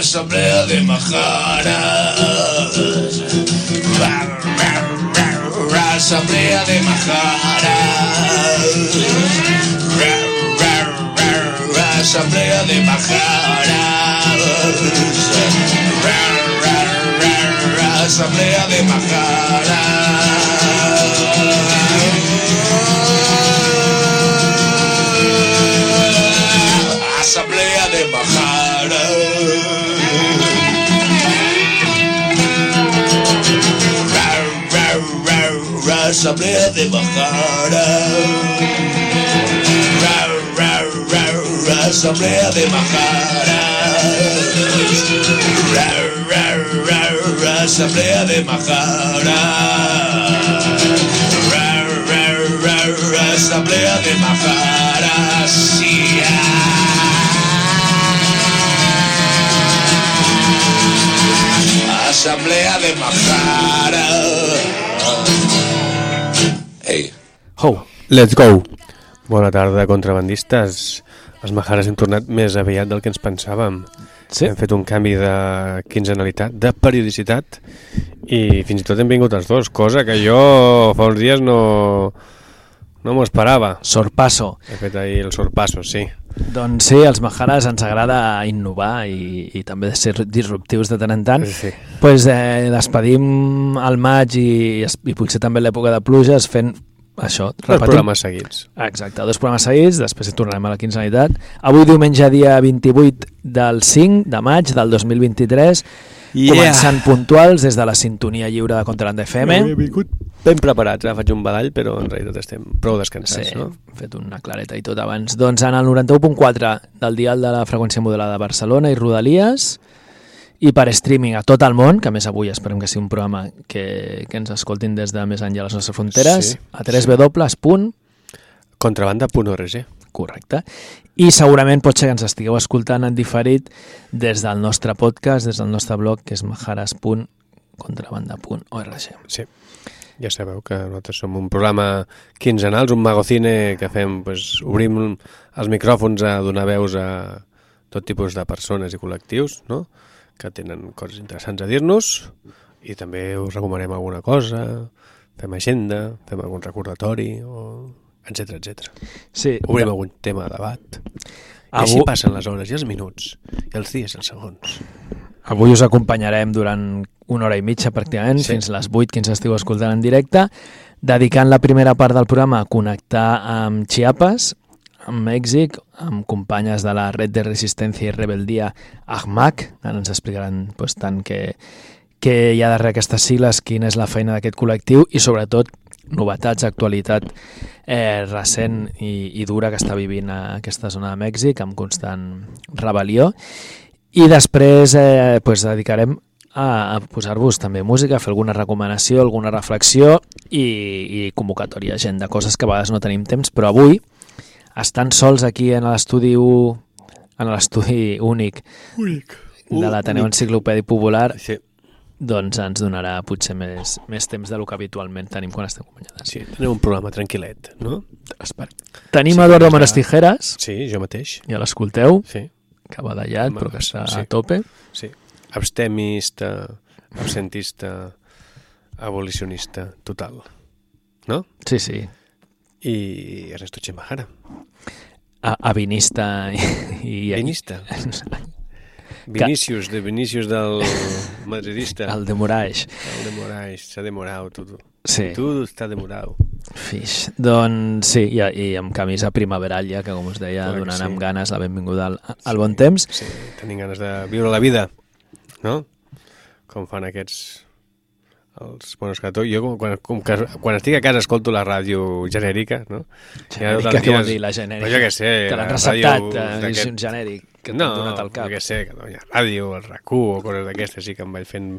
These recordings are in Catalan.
Asamblea de Majaras. Asamblea de Majaras. Asamblea de Majaras. Asamblea de Majaras. Asamblea de Majaras. Asamblea de bajar. Ra, ra, ra, ra, de bajar. Ra, ra, ra, ra, de bajar. Ra, ra, ra, ra, de bajar. Sí, Asamblea de Majara. Ho, let's go! Bona tarda, contrabandistes. Els Majares hem tornat més aviat del que ens pensàvem. Sí. Hem fet un canvi de quinzenalitat, de periodicitat, i fins i tot hem vingut els dos, cosa que jo fa uns dies no, no m'ho esperava. Sorpasso. He fet ahir el sorpasso, sí. Doncs sí, als Majares ens agrada innovar i, i també ser disruptius de tant en tant. Sí. pues, eh, despedim al maig i, i potser també l'època de pluges fent això, Els programes seguits. Exacte, dos programes seguits, després tornarem a la quinzenitat. Avui diumenge dia 28 del 5 de maig del 2023, Yeah. començant puntuals des de la sintonia lliure de Contraland FM. Vingut ben preparats, eh? faig un badall, però en realitat estem prou descansats, Sí, no? hem fet una clareta i tot abans. Doncs en el 91.4 del dial de la freqüència modulada de Barcelona i Rodalies i per streaming a tot el món, que més avui esperem que sigui un programa que, que ens escoltin des de més enllà de les nostres fronteres, Sí, a 3w. Contrabanda.org. Correcte. I segurament pot ser que ens estigueu escoltant en diferit des del nostre podcast, des del nostre blog, que és majares.contrabanda.org. Sí. Ja sabeu que nosaltres som un programa quinzenal, un magocine que fem, pues, obrim els micròfons a donar veus a tot tipus de persones i col·lectius, no? Que tenen coses interessants a dir-nos i també us recomanem alguna cosa, fem agenda, fem algun recordatori, o etc etc. Sí, Obrim algun tema de debat. I Avui- així passen les hores i els minuts, i els dies i els segons. Avui us acompanyarem durant una hora i mitja pràcticament, Sí. fins les 8 que ens estigueu escoltant en directe, dedicant la primera part del programa a connectar amb Chiapas, amb Mèxic, amb companyes de la Red de Resistència i Rebeldia AHMAC, ara ens explicaran pues, tant que, que hi ha darrere aquestes sigles, quina és la feina d'aquest col·lectiu i sobretot novetats, actualitat eh, recent i, i dura que està vivint a aquesta zona de Mèxic amb constant rebel·lió. I després eh, pues, dedicarem a, a posar-vos també música, a fer alguna recomanació, alguna reflexió i, i convocatòria gent de coses que a vegades no tenim temps, però avui estan sols aquí en l'estudi u- en l'estudi únic Únic. de l'Ateneu Enciclopèdic Popular Sí, doncs ens donarà potser més, més temps del que habitualment tenim quan estem acompanyades. sí, tenim un programa tranquil·let, no? Espera. Tenim Sí, Eduardo Manos Tijeras, Sí, jo mateix. ja l'escolteu, Sí, que va d'allat, però que està Sí. a tope. sí. Abstemista, absentista, abolicionista, total. No? Sí, sí. I Ernesto Chimajara. A, avinista i... i Vinista. Vinícius, de Vinícius del madridista. El de Moraes. El de Moraes, s'ha demorat tot. Sí. Tu està demorat. Fix. Doncs sí, i, i amb camisa primaveral ja, que com us deia, Clar donant sí. amb ganes la benvinguda al, al bon temps. Sí, tenim ganes de viure la vida, no? Com fan aquests... Els, és que jo com, quan, com que, quan estic a casa escolto la ràdio genèrica, no? Ja Genèrica, els què vol dir, la genèrica? Però jo què sé, Te l'han receptat, és un genèric que no, t'han donat al cap. jo què sé, que no ha ràdio, el rac o coses d'aquestes, sí que em vaig fent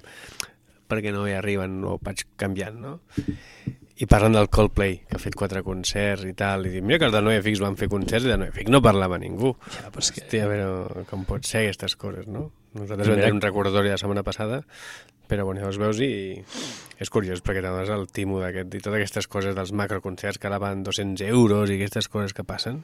perquè no hi arriben o vaig canviant, no? I parlant del Coldplay, que ha fet quatre concerts i tal, i dic, mira que els de NoFX van fer concerts i de NoFX no parlava ningú. Ja, però és que... Hòstia, però com pot ser aquestes coses, no? Nosaltres vam tenir un recordatori la setmana passada, però bueno, ja els veus i és curiós perquè t'adones el timo d'aquest i totes aquestes coses dels macroconcerts que ara van 200 euros i aquestes coses que passen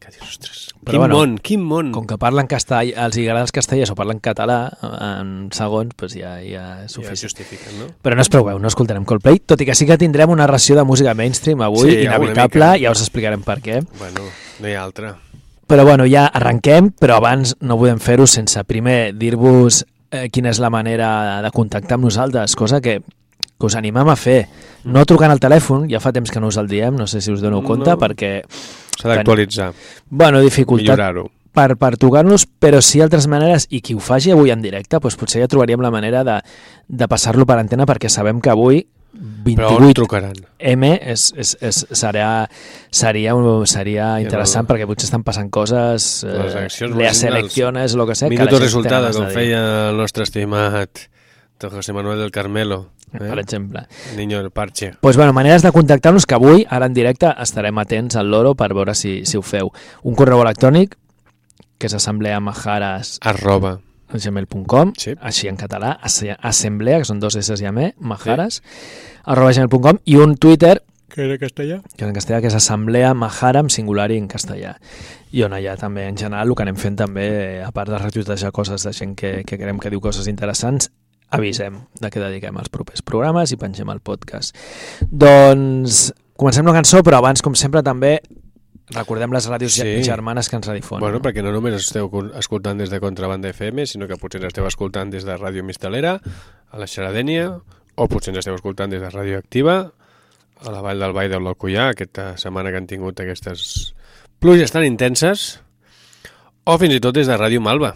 Que dius, ostres, Però quin bueno, món, quin món. Com que parlen castellà, els hi agrada els castellers o parlen català en segons, doncs ja, ja és ja suficient. justifiquen, no? Però no us preocupeu, no escoltarem Coldplay, tot i que sí que tindrem una ració de música mainstream avui, Sí, inevitable, ja us explicarem per què. Bueno, no hi ha altra. Però bueno, ja arrenquem, però abans no podem fer-ho sense primer dir-vos eh, quina és la manera de contactar amb nosaltres, cosa que, que us animem a fer. No trucant al telèfon, ja fa temps que no us el diem, no sé si us doneu compte, No. perquè, S'ha d'actualitzar, bueno, dificultat per, per trucar-nos, però sí altres maneres, i qui ho faci avui en directe, doncs potser ja trobaríem la manera de, de passar-lo per antena, perquè sabem que avui Però on 28 trucaran? M és, és, és, seria, seria, un, seria Ja interessant no. perquè potser estan passant coses, Les eh, eleccions les nacionals. elecciones, lo que sé, Minuto de com feia el nostre estimat José Manuel del Carmelo, per eh? exemple. niño del parche. Pues bueno, maneres de contactar-nos que avui, ara en directe, estarem atents al loro per veure si, si ho feu. Un correu electrònic, que és assembleamajares Arroba. gmail.com, Sí. així en català, asse- assemblea, que són dos S i M, majares, arroba gmail.com, i un Twitter, Que era castellà? que és en castellà, que és assemblea majara amb singular i en castellà. I on allà també, en general, el que anem fent també, eh, a part de retuitejar coses de gent que, que creiem que diu coses interessants, avisem de què dediquem els propers programes i pengem el podcast. Doncs comencem la cançó, però abans, com sempre, també recordem les ràdios Sí. germanes que ens redifonen. Bueno, perquè no només esteu col- escoltant des de Contrabanda FM, sinó que potser ens esteu escoltant des de Ràdio Mistalera, a la Xaradènia, o potser ens esteu escoltant des de Ràdio Activa, a la Vall del Vall del Locullà, aquesta setmana que han tingut aquestes pluges tan intenses, o fins i tot des de Ràdio Malva,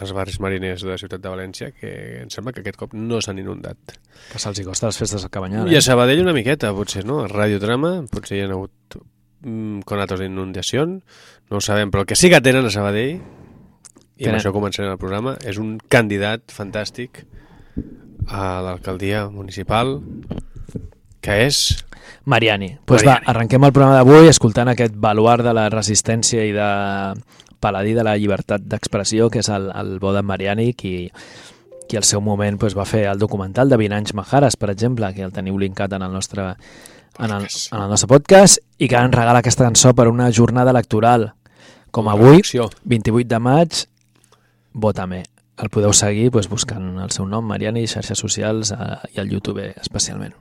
els barris mariners de la ciutat de València, que em sembla que aquest cop no s'han inundat. Que se'ls costa les festes del Cabanyal. I Eh? a Sabadell una miqueta, potser, no? A Radiodrama, potser hi ha hagut mm, conatos d'inundació, no ho sabem, però el que sí que tenen a Sabadell, i Tenen. amb això començarem el programa, és un candidat fantàstic a l'alcaldia municipal, que és... Mariani. Pues Mariani. va, arrenquem el programa d'avui escoltant aquest baluart de la resistència i de paladí de la llibertat d'expressió, que és el, el Boda Mariani, qui, qui al seu moment pues, va fer el documental de 20 anys Majares, per exemple, que el teniu linkat en el nostre en el, en el nostre podcast i que ens regala aquesta cançó per una jornada electoral com avui, Acció. 28 de maig Votame. El podeu seguir pues, buscant el seu nom, Mariani, xarxes socials eh, i al YouTube especialment.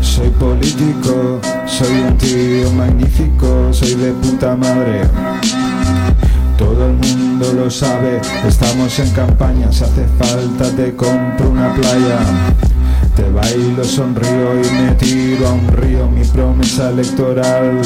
Soy político, soy un tío magnífico, soy de puta madre. Todo el mundo lo sabe, estamos en campaña, si hace falta te compro una playa. Te bailo, sonrío y me tiro a un río, mi promesa electoral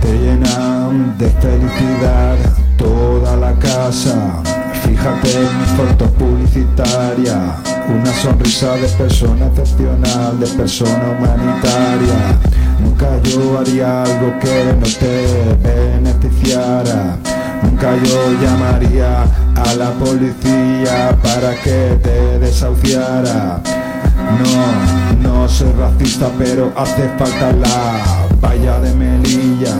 te llena de felicidad toda la casa. Fíjate en mi foto publicitaria, una sonrisa de persona excepcional, de persona humanitaria. Nunca yo haría algo que no te beneficiara. Nunca yo llamaría a la policía para que te desahuciara. No, no soy racista, pero hace falta la valla de Melilla.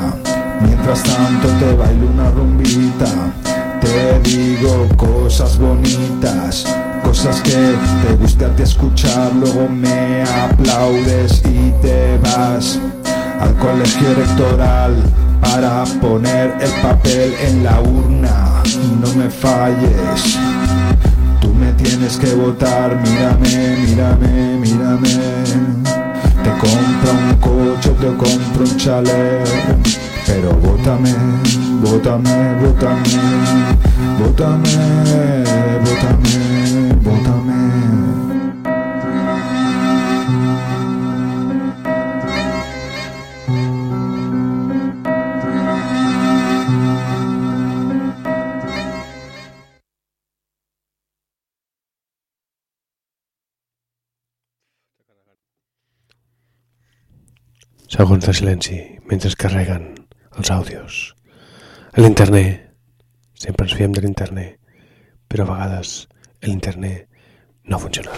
Mientras tanto te bailo una rumbita, te digo cosas bonitas, cosas que te guste a ti escuchar, luego me aplaudes y te vas al colegio electoral para poner el papel en la urna. No me falles. Tú me tienes que votar, mírame, mírame, mírame. Te compro un coche, te compro un chalet. Pero vótame, vótame, vótame, vótame, vótame. Segons de silenci, mentre es carreguen els àudios. A l'internet, sempre ens fiem de l'internet, però a vegades l'internet no funciona.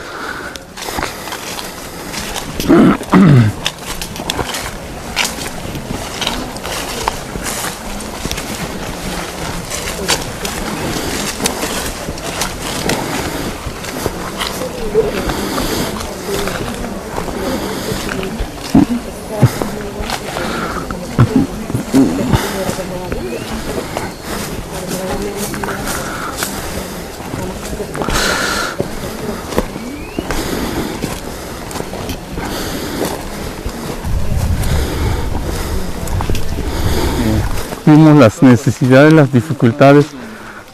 Vimos las necesidades, las dificultades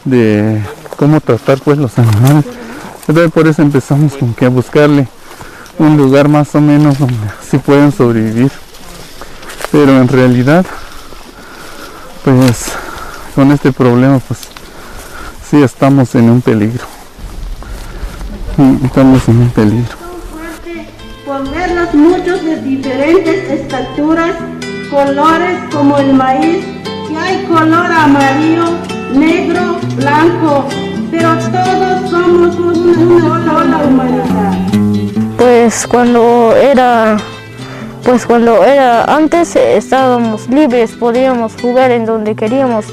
de cómo tratar pues los animales. Entonces por eso empezamos con que a buscarle un lugar más o menos donde sí puedan sobrevivir. Pero en realidad, pues con este problema pues sí estamos en un peligro. Estamos en un peligro. Por verlos muchos de diferentes estaturas, colores como el maíz, hay color amarillo, negro, blanco, pero todos somos una sola humanidad. Pues cuando era, pues cuando era antes estábamos libres, podíamos jugar en donde queríamos,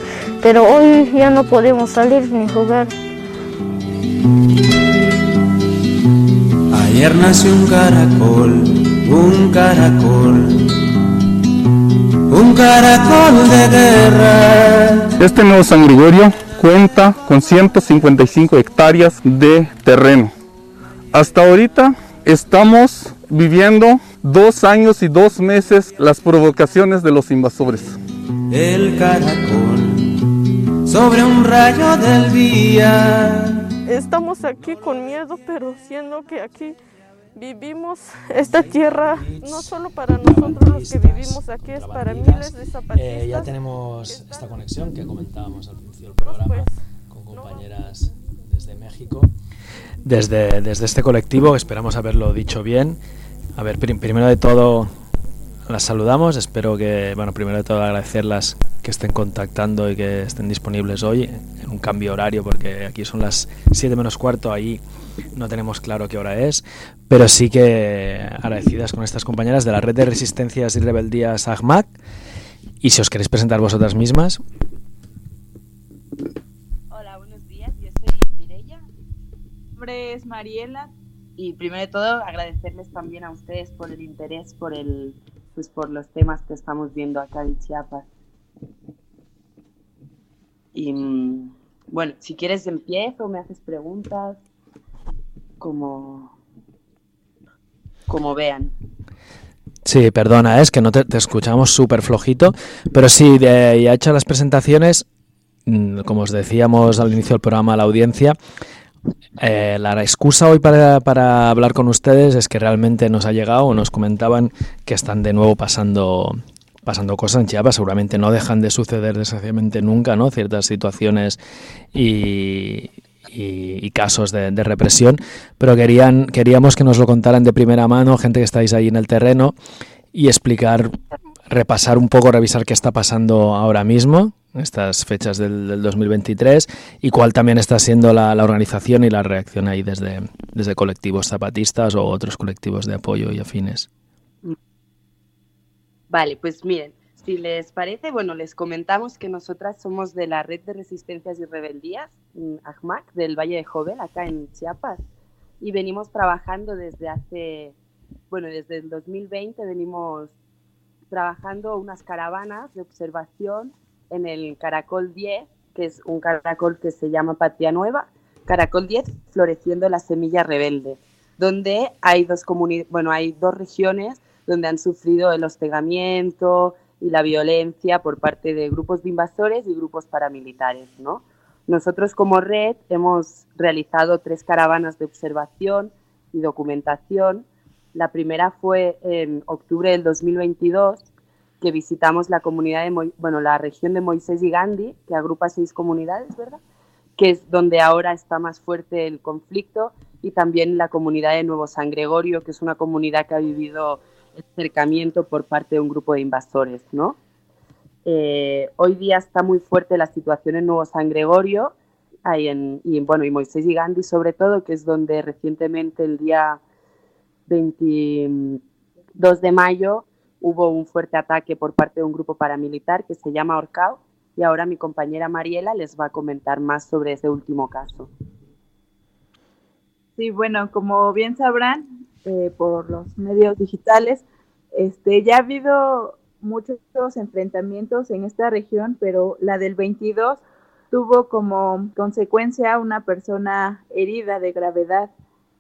pero hoy ya no podemos salir ni jugar. Ayer nació un caracol, un caracol, un caracol de guerra. Este nuevo San Gregorio cuenta con 155 hectáreas de terreno. Hasta ahorita estamos viviendo dos años y dos meses las provocaciones de los invasores. El caracol sobre un rayo del día. Estamos aquí con miedo, pero siendo que aquí vivimos esta tierra no solo para nosotros los que vivimos aquí, es para miles de zapatistas. Eh, ya tenemos esta conexión que comentábamos al principio del programa con compañeras desde México. Desde, desde este colectivo, esperamos haberlo dicho bien. A ver, prim- primero de todo, las saludamos. Espero que, bueno, primero de todo agradecerlas que estén contactando y que estén disponibles hoy en un cambio horario, porque aquí son las 7 menos cuarto, ahí no tenemos claro qué hora es, pero sí que agradecidas con estas compañeras de la Red de Resistencias y Rebeldías AGMAC. Y si os queréis presentar vosotras mismas, Hola, buenos días. Yo soy Mireia. Mi nombre es Mariela. Y primero de todo, agradecerles también a ustedes por el interés, por el, pues por los temas que estamos viendo acá en Chiapas. Y mm, bueno, si quieres empiezo, me haces preguntas, como, como vean. Sí, perdona, es que no te, escuchamos súper flojito, pero sí, de, ya hecho las presentaciones, mm, como os decíamos al inicio del programa a la audiencia, eh, la excusa hoy para, para hablar con ustedes es que realmente nos ha llegado nos comentaban que están de nuevo pasando pasando cosas en Chiapas, seguramente no dejan de suceder desgraciadamente nunca, ¿no? Ciertas situaciones y, y, casos de, de, represión, pero querían, queríamos que nos lo contaran de primera mano, gente que estáis ahí en el terreno, y explicar, repasar un poco, revisar qué está pasando ahora mismo, estas fechas del, del 2023, y cuál también está siendo la, la, organización y la reacción ahí desde, desde colectivos zapatistas o otros colectivos de apoyo y afines. Vale, pues miren, si les parece, bueno, les comentamos que nosotras somos de la Red de Resistencias y Rebeldías, AJMAC, del Valle de Jovel, acá en Chiapas, y venimos trabajando desde hace, bueno, desde el 2020 venimos trabajando unas caravanas de observación en el Caracol 10, que es un caracol que se llama Patria Nueva, Caracol 10, floreciendo la semilla rebelde, donde hay dos, bueno, hay dos regiones donde han sufrido el hostigamiento y la violencia por parte de grupos de invasores y grupos paramilitares, ¿no? Nosotros como red hemos realizado tres caravanas de observación y documentación. La primera fue en octubre del 2022, que visitamos la comunidad de, Mo bueno, la región de Moisés y Gandhi, que agrupa seis comunidades, ¿verdad? Que es donde ahora está más fuerte el conflicto, y también la comunidad de Nuevo San Gregorio, que es una comunidad que ha vivido acercamiento por parte de un grupo de invasores, ¿no? Eh, hoy día está muy fuerte la situación en Nuevo San Gregorio ahí en, bueno, y Moisés y Gandhi sobre todo, que es donde recientemente el día 22 de mayo hubo un fuerte ataque por parte de un grupo paramilitar que se llama Orcao y ahora mi compañera Mariela les va a comentar más sobre ese último caso. Sí, bueno, como bien sabrán, eh, por los medios digitales, este, ya ha habido muchos enfrentamientos en esta región, pero la del 22 tuvo como consecuencia una persona herida de gravedad.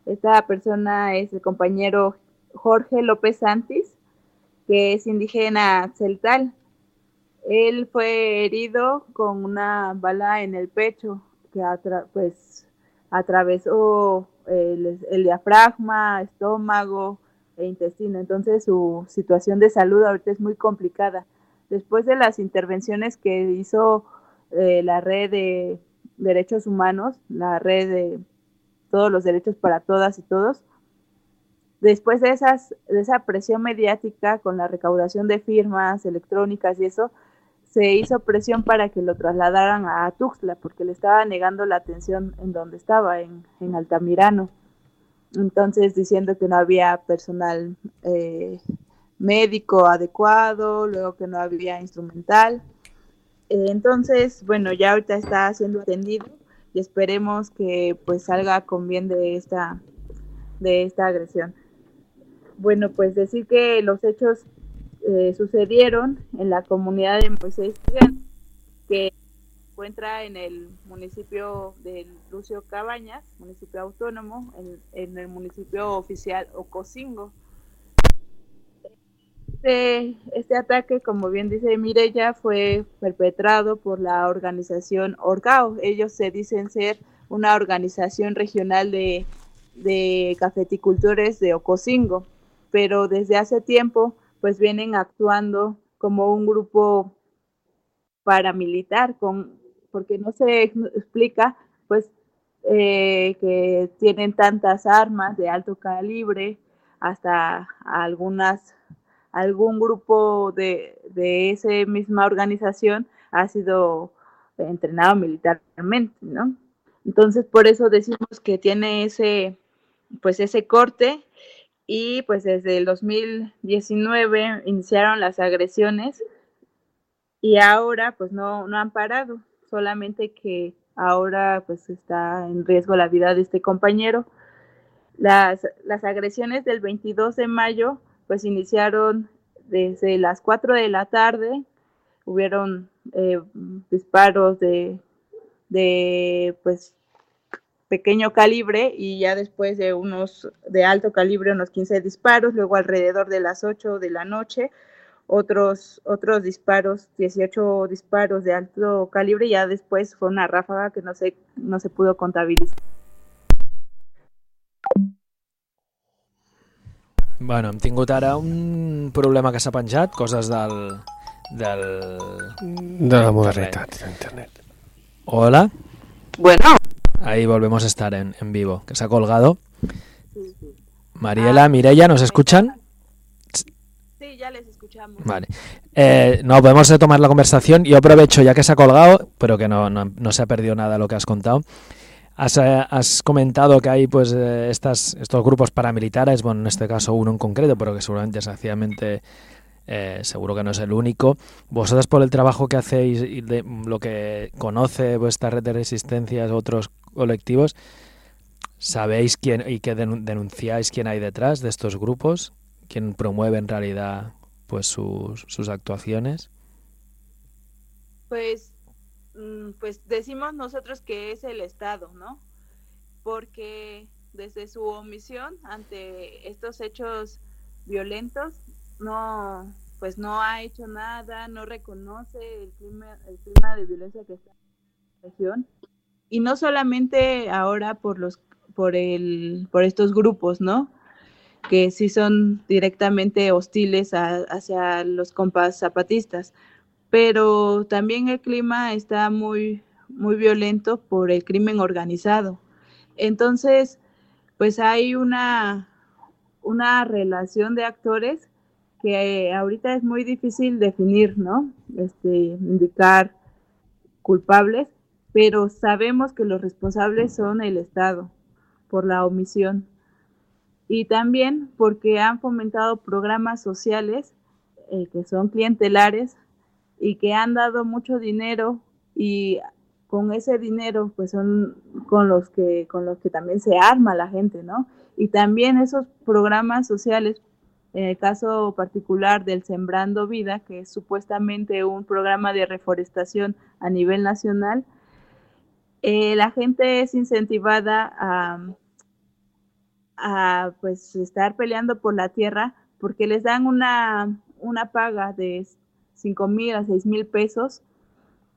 Esta persona es el compañero Jorge López Santis, que es indígena celtal. Él fue herido con una bala en el pecho que pues, atravesó el, el diafragma, estómago e intestino. Entonces su situación de salud ahorita es muy complicada. Después de las intervenciones que hizo eh, la red de derechos humanos, la red de todos los derechos para todas y todos, después de, esas, de esa presión mediática con la recaudación de firmas electrónicas y eso, se hizo presión para que lo trasladaran a Tuxtla porque le estaba negando la atención en donde estaba, en, en Altamirano. Entonces diciendo que no había personal eh, médico adecuado, luego que no había instrumental. Eh, entonces, bueno, ya ahorita está siendo atendido y esperemos que pues salga con bien de esta, de esta agresión. Bueno, pues decir que los hechos eh, sucedieron en la comunidad de Moisés que se encuentra en el municipio de Lucio Cabañas, municipio autónomo, en, el municipio oficial Ocosingo. Este, este, ataque, como bien dice Mirella, fue perpetrado por la organización Orgao. Ellos se dicen ser una organización regional de, de cafeticultores de Ocosingo, pero desde hace tiempo pues vienen actuando como un grupo paramilitar, con, porque no se explica pues eh, que tienen tantas armas de alto calibre, hasta algunas, algún grupo de, de esa misma organización ha sido entrenado militarmente, ¿no? Entonces, por eso decimos que tiene ese, pues ese corte y pues desde el 2019 iniciaron las agresiones y ahora pues no, no han parado, solamente que ahora pues está en riesgo la vida de este compañero. Las, las agresiones del 22 de mayo pues iniciaron desde las 4 de la tarde, hubieron eh, disparos de, de pues pequeño calibre y ya después de unos de alto calibre, unos 15 disparos, luego alrededor de las 8 de la noche, otros, otros disparos, 18 disparos de alto calibre, y ya después fue una ráfaga que no se, no se pudo contabilizar. Bueno, hem tingut ara un problema que s'ha penjat, coses del... del... De la modernitat d'internet. Hola. Bueno. Ahí volvemos a estar en, en vivo, que se ha colgado. Mariela, Mireya, ¿nos escuchan? Sí, ya les escuchamos. Vale. Eh, no, podemos retomar la conversación. Yo aprovecho, ya que se ha colgado, pero que no, no, no se ha perdido nada lo que has contado. Has, eh, has comentado que hay pues eh, estas, estos grupos paramilitares, bueno, en este caso uno en concreto, pero que seguramente desgraciadamente eh, seguro que no es el único. Vosotras por el trabajo que hacéis y de lo que conoce vuestra red de resistencias, otros colectivos, ¿sabéis quién y que denunciáis quién hay detrás de estos grupos? ¿Quién promueve en realidad pues sus, sus actuaciones? Pues, mm, pues decimos nosotros que es el Estado, ¿no? Porque desde su omisión ante estos hechos violentos no pues no ha hecho nada, no reconoce el clima, el clima de violencia que está en la región y no solamente ahora por los por el por estos grupos, ¿no? Que sí son directamente hostiles hacia los compas zapatistas, pero también el clima está muy muy violento por el crimen organizado. Entonces, pues hay una una relación de actores que ahorita es muy difícil definir, ¿no? Este, indicar culpables, pero sabemos que los responsables son el Estado por la omisión y también porque han fomentado programas sociales eh, que son clientelares y que han dado mucho dinero y con ese dinero pues son con los que con los que también se arma la gente, ¿no? Y también esos programas sociales En el caso particular del Sembrando Vida, que es supuestamente un programa de reforestación a nivel nacional, eh, la gente es incentivada a, pues estar peleando por la tierra porque les dan una, una paga de 5 mil a 6 mil pesos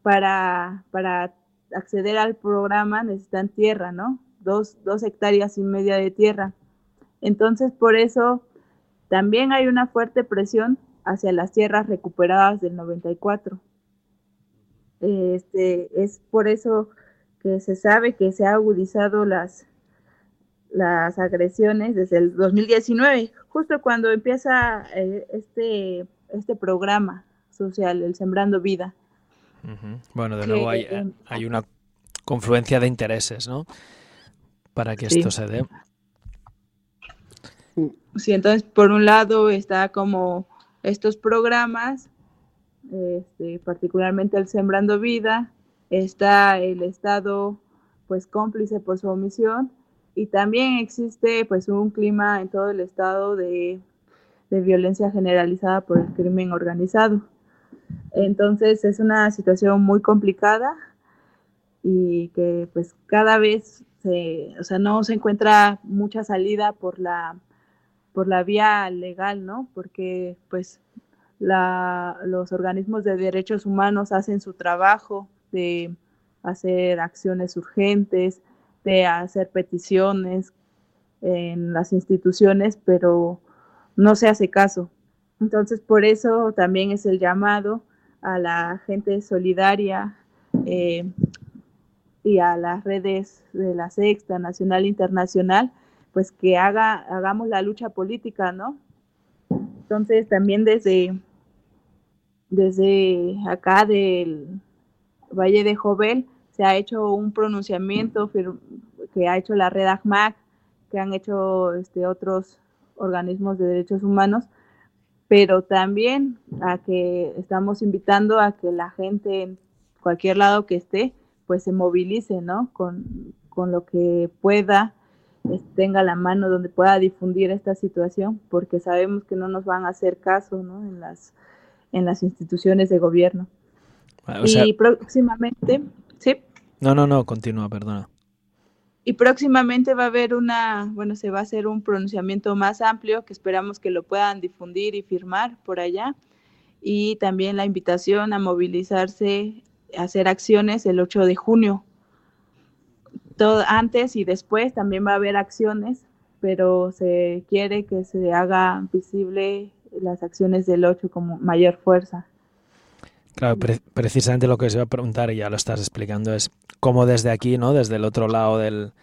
para, para acceder al programa necesitan tierra, ¿no? Dos, dos hectáreas y media de tierra. Entonces, por eso también hay una fuerte presión hacia las tierras recuperadas del 94. Este, es por eso que se sabe que se ha agudizado las, las agresiones desde el 2019, justo cuando empieza eh, este, este programa social, el Sembrando Vida. Bueno, de nuevo hay, hay, una confluencia de intereses, ¿no? Para que esto se dé. Sí, entonces por un lado está como estos programas, este, particularmente el Sembrando Vida, está el Estado pues cómplice por su omisión y también existe pues un clima en todo el estado de, de violencia generalizada por el crimen organizado. Entonces es una situación muy complicada y que pues cada vez se, o sea, no se encuentra mucha salida por la, por la vía legal, ¿no? Porque pues la, los organismos de derechos humanos hacen su trabajo de hacer acciones urgentes, de hacer peticiones en las instituciones, pero no se hace caso. Entonces, por eso también es el llamado a la gente solidaria eh, y a las redes de la Sexta, Nacional Internacional, pues que haga, hagamos la lucha política, ¿no? Entonces, también desde, desde acá del Valle de Jovel se ha hecho un pronunciamiento que ha hecho la red ACMAC, que han hecho este, otros organismos de derechos humanos, pero también a que estamos invitando a que la gente en cualquier lado que esté, pues se movilice, ¿no? Con, con lo que pueda, tenga la mano donde pueda difundir esta situación, porque sabemos que no nos van a hacer caso, ¿no? En las, en las instituciones de gobierno. Y próximamente, ¿sí? No, no, no, continúa, perdona. Y próximamente va a haber una, bueno, se va a hacer un pronunciamiento más amplio que esperamos que lo puedan difundir y firmar por allá. Y también la invitación a movilizarse, a hacer acciones el 8 de junio. Todo, antes y después también va a haber acciones, pero se quiere que se haga visible las acciones del 8 con mayor fuerza. Claro, precisamente lo que se va a preguntar, y ya lo estás explicando, es cómo desde aquí, ¿no? Desde el otro lado del,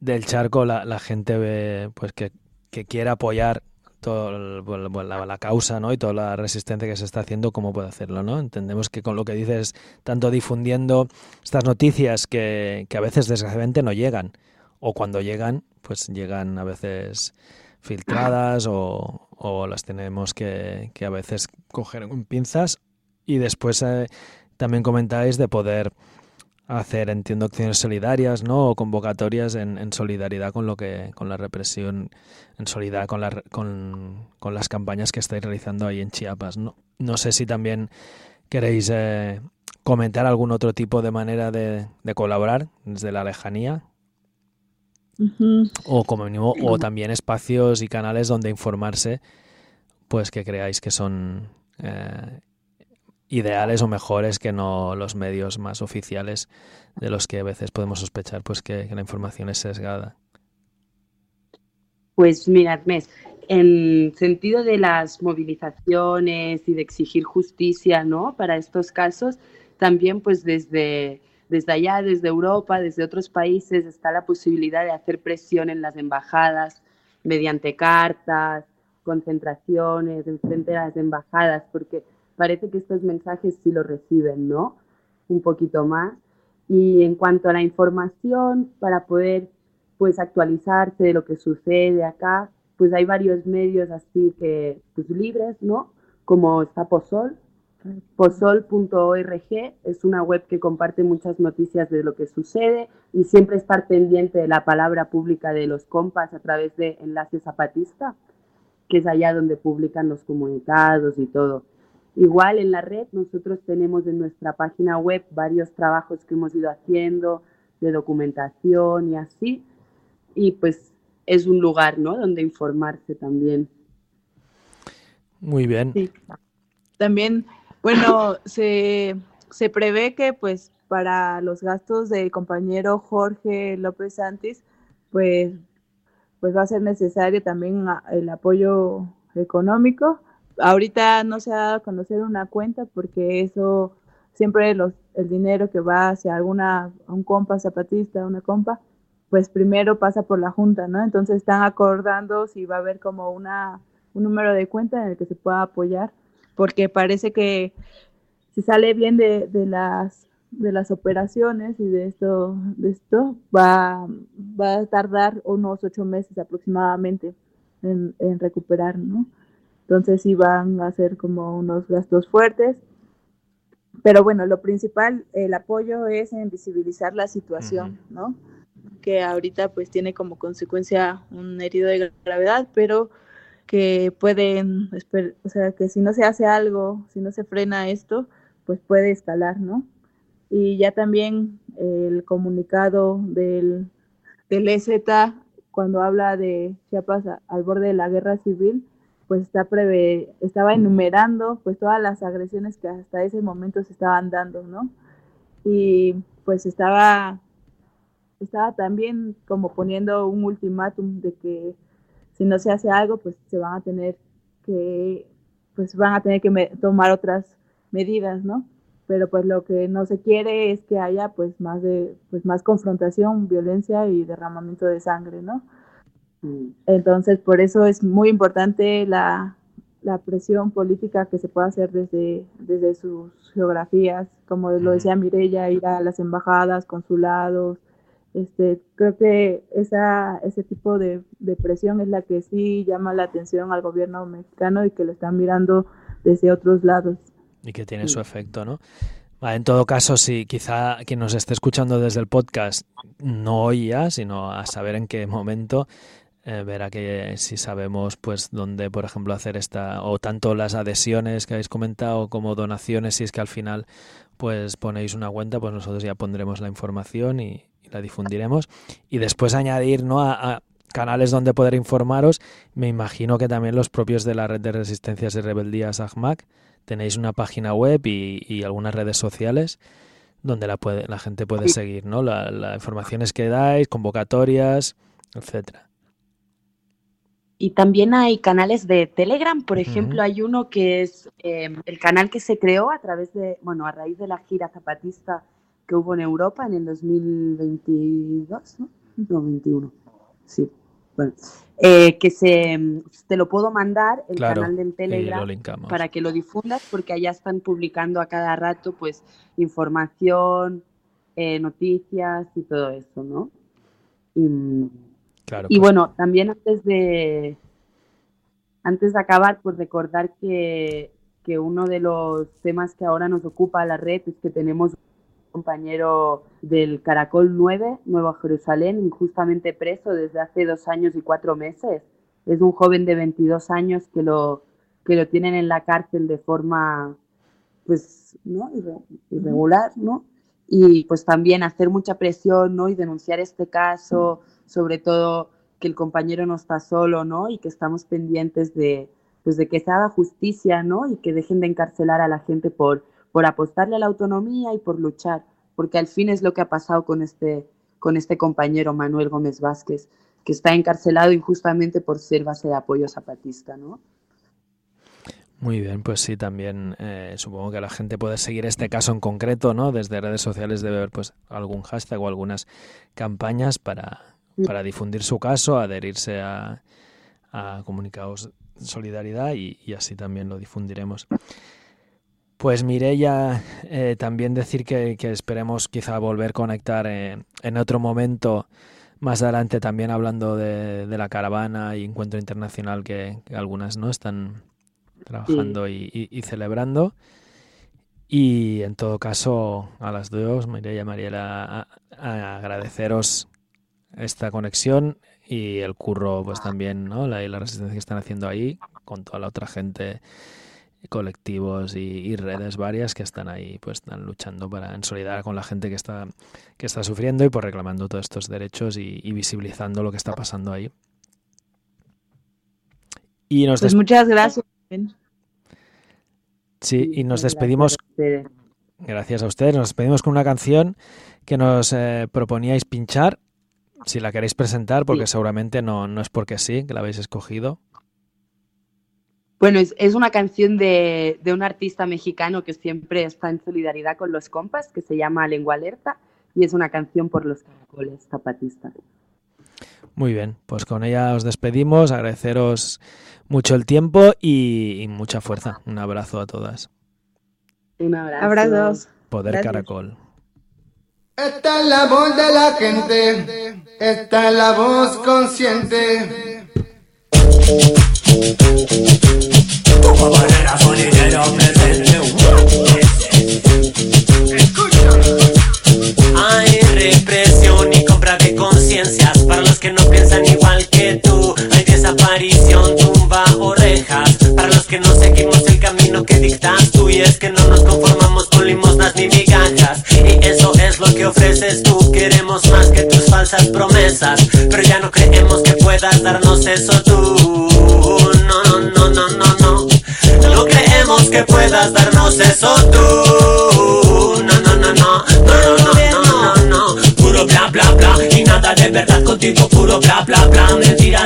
del charco, la, la, gente ve, pues que, que quiere apoyar toda la, la, causa ¿no? y toda la resistencia que se está haciendo, cómo puede hacerlo. ¿no? Entendemos que con lo que dices, tanto difundiendo estas noticias que, que a veces desgraciadamente no llegan, o cuando llegan, pues llegan a veces filtradas o, o las tenemos que, que, a veces coger con pinzas y después eh, también comentáis de poder hacer, entiendo, acciones solidarias, ¿no? O convocatorias en, en, solidaridad con lo que, con la represión, en solidaridad con, la, con, con, las campañas que estáis realizando ahí en Chiapas, ¿no? No sé si también queréis eh, comentar algún otro tipo de manera de, de colaborar desde la lejanía. Uh -huh. O como mínimo, o también espacios y canales donde informarse, pues que creáis que son eh, ideales o mejores que no los medios más oficiales de los que a veces podemos sospechar pues que, la información es sesgada. Pues mirad, Mes, en sentido de las movilizaciones y de exigir justicia, ¿no? Para estos casos, también pues desde, desde allá, desde Europa, desde otros países, está la posibilidad de hacer presión en las embajadas mediante cartas, concentraciones, en frente a las embajadas, porque parece que estos mensajes sí los reciben, ¿no? Un poquito más. Y en cuanto a la información, para poder pues actualizarse de lo que sucede acá, pues hay varios medios así que pues libres, ¿no? Como está Posol, posol.org es una web que comparte muchas noticias de lo que sucede y siempre estar pendiente de la palabra pública de los compas a través de Enlace Zapatista. que es allá donde publican los comunicados y todo. Igual en la red nosotros tenemos en nuestra página web varios trabajos que hemos ido haciendo de documentación y así. Y pues es un lugar, ¿no? Donde informarse también. Muy bien. Sí. También, bueno, se, se prevé que pues para los gastos del compañero Jorge López Santis, pues, pues va a ser necesario también el apoyo económico. Ahorita no se ha dado a conocer una cuenta porque eso siempre los, el dinero que va hacia alguna, un compa zapatista, una compa, pues primero pasa por la junta, ¿no? Entonces están acordando si va a haber como una, un número de cuenta en el que se pueda apoyar, porque parece que si sale bien de, de las de las operaciones y de esto, de esto va, va a tardar unos ocho meses aproximadamente en, en recuperar, ¿no? Entonces sí van a ser como unos gastos fuertes. Pero bueno, lo principal, el apoyo es en visibilizar la situación, ¿no? Que ahorita pues tiene como consecuencia un herido de gravedad, pero que pueden, o sea, que si no se hace algo, si no se frena esto, pues puede escalar, ¿no? Y ya también el comunicado del, del EZ, cuando habla de Chiapas al borde de la guerra civil, pues está estaba enumerando pues todas las agresiones que hasta ese momento se estaban dando, ¿no? Y pues estaba, estaba también como poniendo un ultimátum de que si no se hace algo, pues se van a tener que, pues van a tener que tomar otras medidas, ¿no? Pero pues lo que no se quiere es que haya pues más de, pues más confrontación, violencia y derramamiento de sangre, ¿no? Entonces, por eso es muy importante la, la presión política que se puede hacer desde, desde sus geografías, como lo decía Mirella, ir a las embajadas, consulados. Este, creo que esa, ese tipo de, de presión es la que sí llama la atención al gobierno mexicano y que lo están mirando desde otros lados. Y que tiene su efecto, ¿no? En todo caso, si quizá quien nos esté escuchando desde el podcast no oía, sino a saber en qué momento eh, verá que si sabemos pues dónde por ejemplo hacer esta o tanto las adhesiones que habéis comentado como donaciones si es que al final pues ponéis una cuenta pues nosotros ya pondremos la información y, la difundiremos. Y después añadir no a, canales donde poder informaros. Me imagino que también los propios de la red de resistencias y rebeldías AGMAC tenéis una página web y, algunas redes sociales donde la puede la gente puede seguir no las la informaciones que dais convocatorias etcétera y también hay canales de Telegram, por ejemplo, hay uno que es em, el canal que se creó a través de, bueno, a raíz de la gira zapatista que hubo en Europa en el 2022, ¿no? No, 21. Sí. Bueno, eh, que se, te lo puedo mandar el canal del Telegram para que lo difundas porque allá están publicando a cada rato pues información, eh, noticias y todo eso, ¿no? Y, y pues. bueno, también antes de, antes de acabar, pues recordar que, que uno de los temas que ahora nos ocupa la red es que tenemos un compañero del Caracol 9, Nueva Jerusalén, injustamente preso desde hace dos años y cuatro meses. Es un joven de 22 años que lo, que lo tienen en la cárcel de forma pues, ¿no? irregular, ¿no? Y pues también hacer mucha presión, ¿no? Y denunciar este caso, sobre todo que el compañero no está solo, ¿no? Y que estamos pendientes de, pues de que se haga justicia, ¿no? Y que dejen de encarcelar a la gente por, por apostarle a la autonomía y por luchar, porque al fin es lo que ha pasado con este, con este compañero Manuel Gómez Vázquez, que está encarcelado injustamente por ser base de apoyo zapatista, ¿no? Muy bien, pues sí, también eh, supongo que la gente puede seguir este caso en concreto, ¿no? Desde redes sociales debe haber pues algún hashtag o algunas campañas para, para difundir su caso, adherirse a, a Comunicados Solidaridad y, así también lo difundiremos. Pues Mireya, eh, también decir que, esperemos quizá volver a conectar eh, en otro momento más adelante también hablando de, la caravana y encuentro internacional que, algunas no están trabajando y, celebrando. Y en todo caso, a las dos, Mireya y Mariela, agradeceros esta conexión y el curro, pues también, ¿no? La, y la resistencia que están haciendo ahí con toda la otra gente, colectivos y, y redes varias que están ahí, pues están luchando para en solidaridad con la gente que está, que está sufriendo y por reclamando todos estos derechos y, y visibilizando lo que está pasando ahí. Y nos Pues muchas gracias. Sí, y nos despedimos. Gracias a ustedes. Nos despedimos con una canción que nos eh, proponíais pinchar. Si la queréis presentar, porque seguramente no, no es porque sí, que la habéis escogido. Bueno, es, es una canción de, de un artista mexicano que siempre está en solidaridad con los compas, que se llama Lengua Alerta, y es una canción por los caracoles zapatistas. Muy bien, pues con ella os despedimos. Agradeceros mucho el tiempo y, y mucha fuerza. Un abrazo a todas. Un abrazo. Abrazos. Poder Gracias. Caracol. Esta es la voz de la gente, esta es la voz consciente. Como barrera sonidera presente. Hay para los que no piensan igual que tú. Hay desaparición, tumba orejas para los que no seguimos el camino que dictas tú. Y es que no nos conformamos con limosnas ni migajas. Y eso es lo que ofreces tú. Queremos más que tus falsas promesas, pero ya no creemos que puedas darnos eso tú. No, no, no, no, no, no. No creemos que puedas darnos eso tú. No, no, no, no, no, no,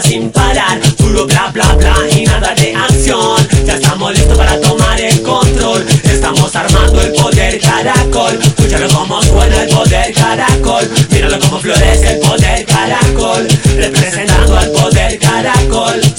sin parar, puro bla, bla, bla. Y nada de acción. Ya estamos listos para tomar el control. Estamos armando el poder caracol. Escúchalo como suena el poder caracol. Míralo como florece el poder caracol. Representando al poder caracol.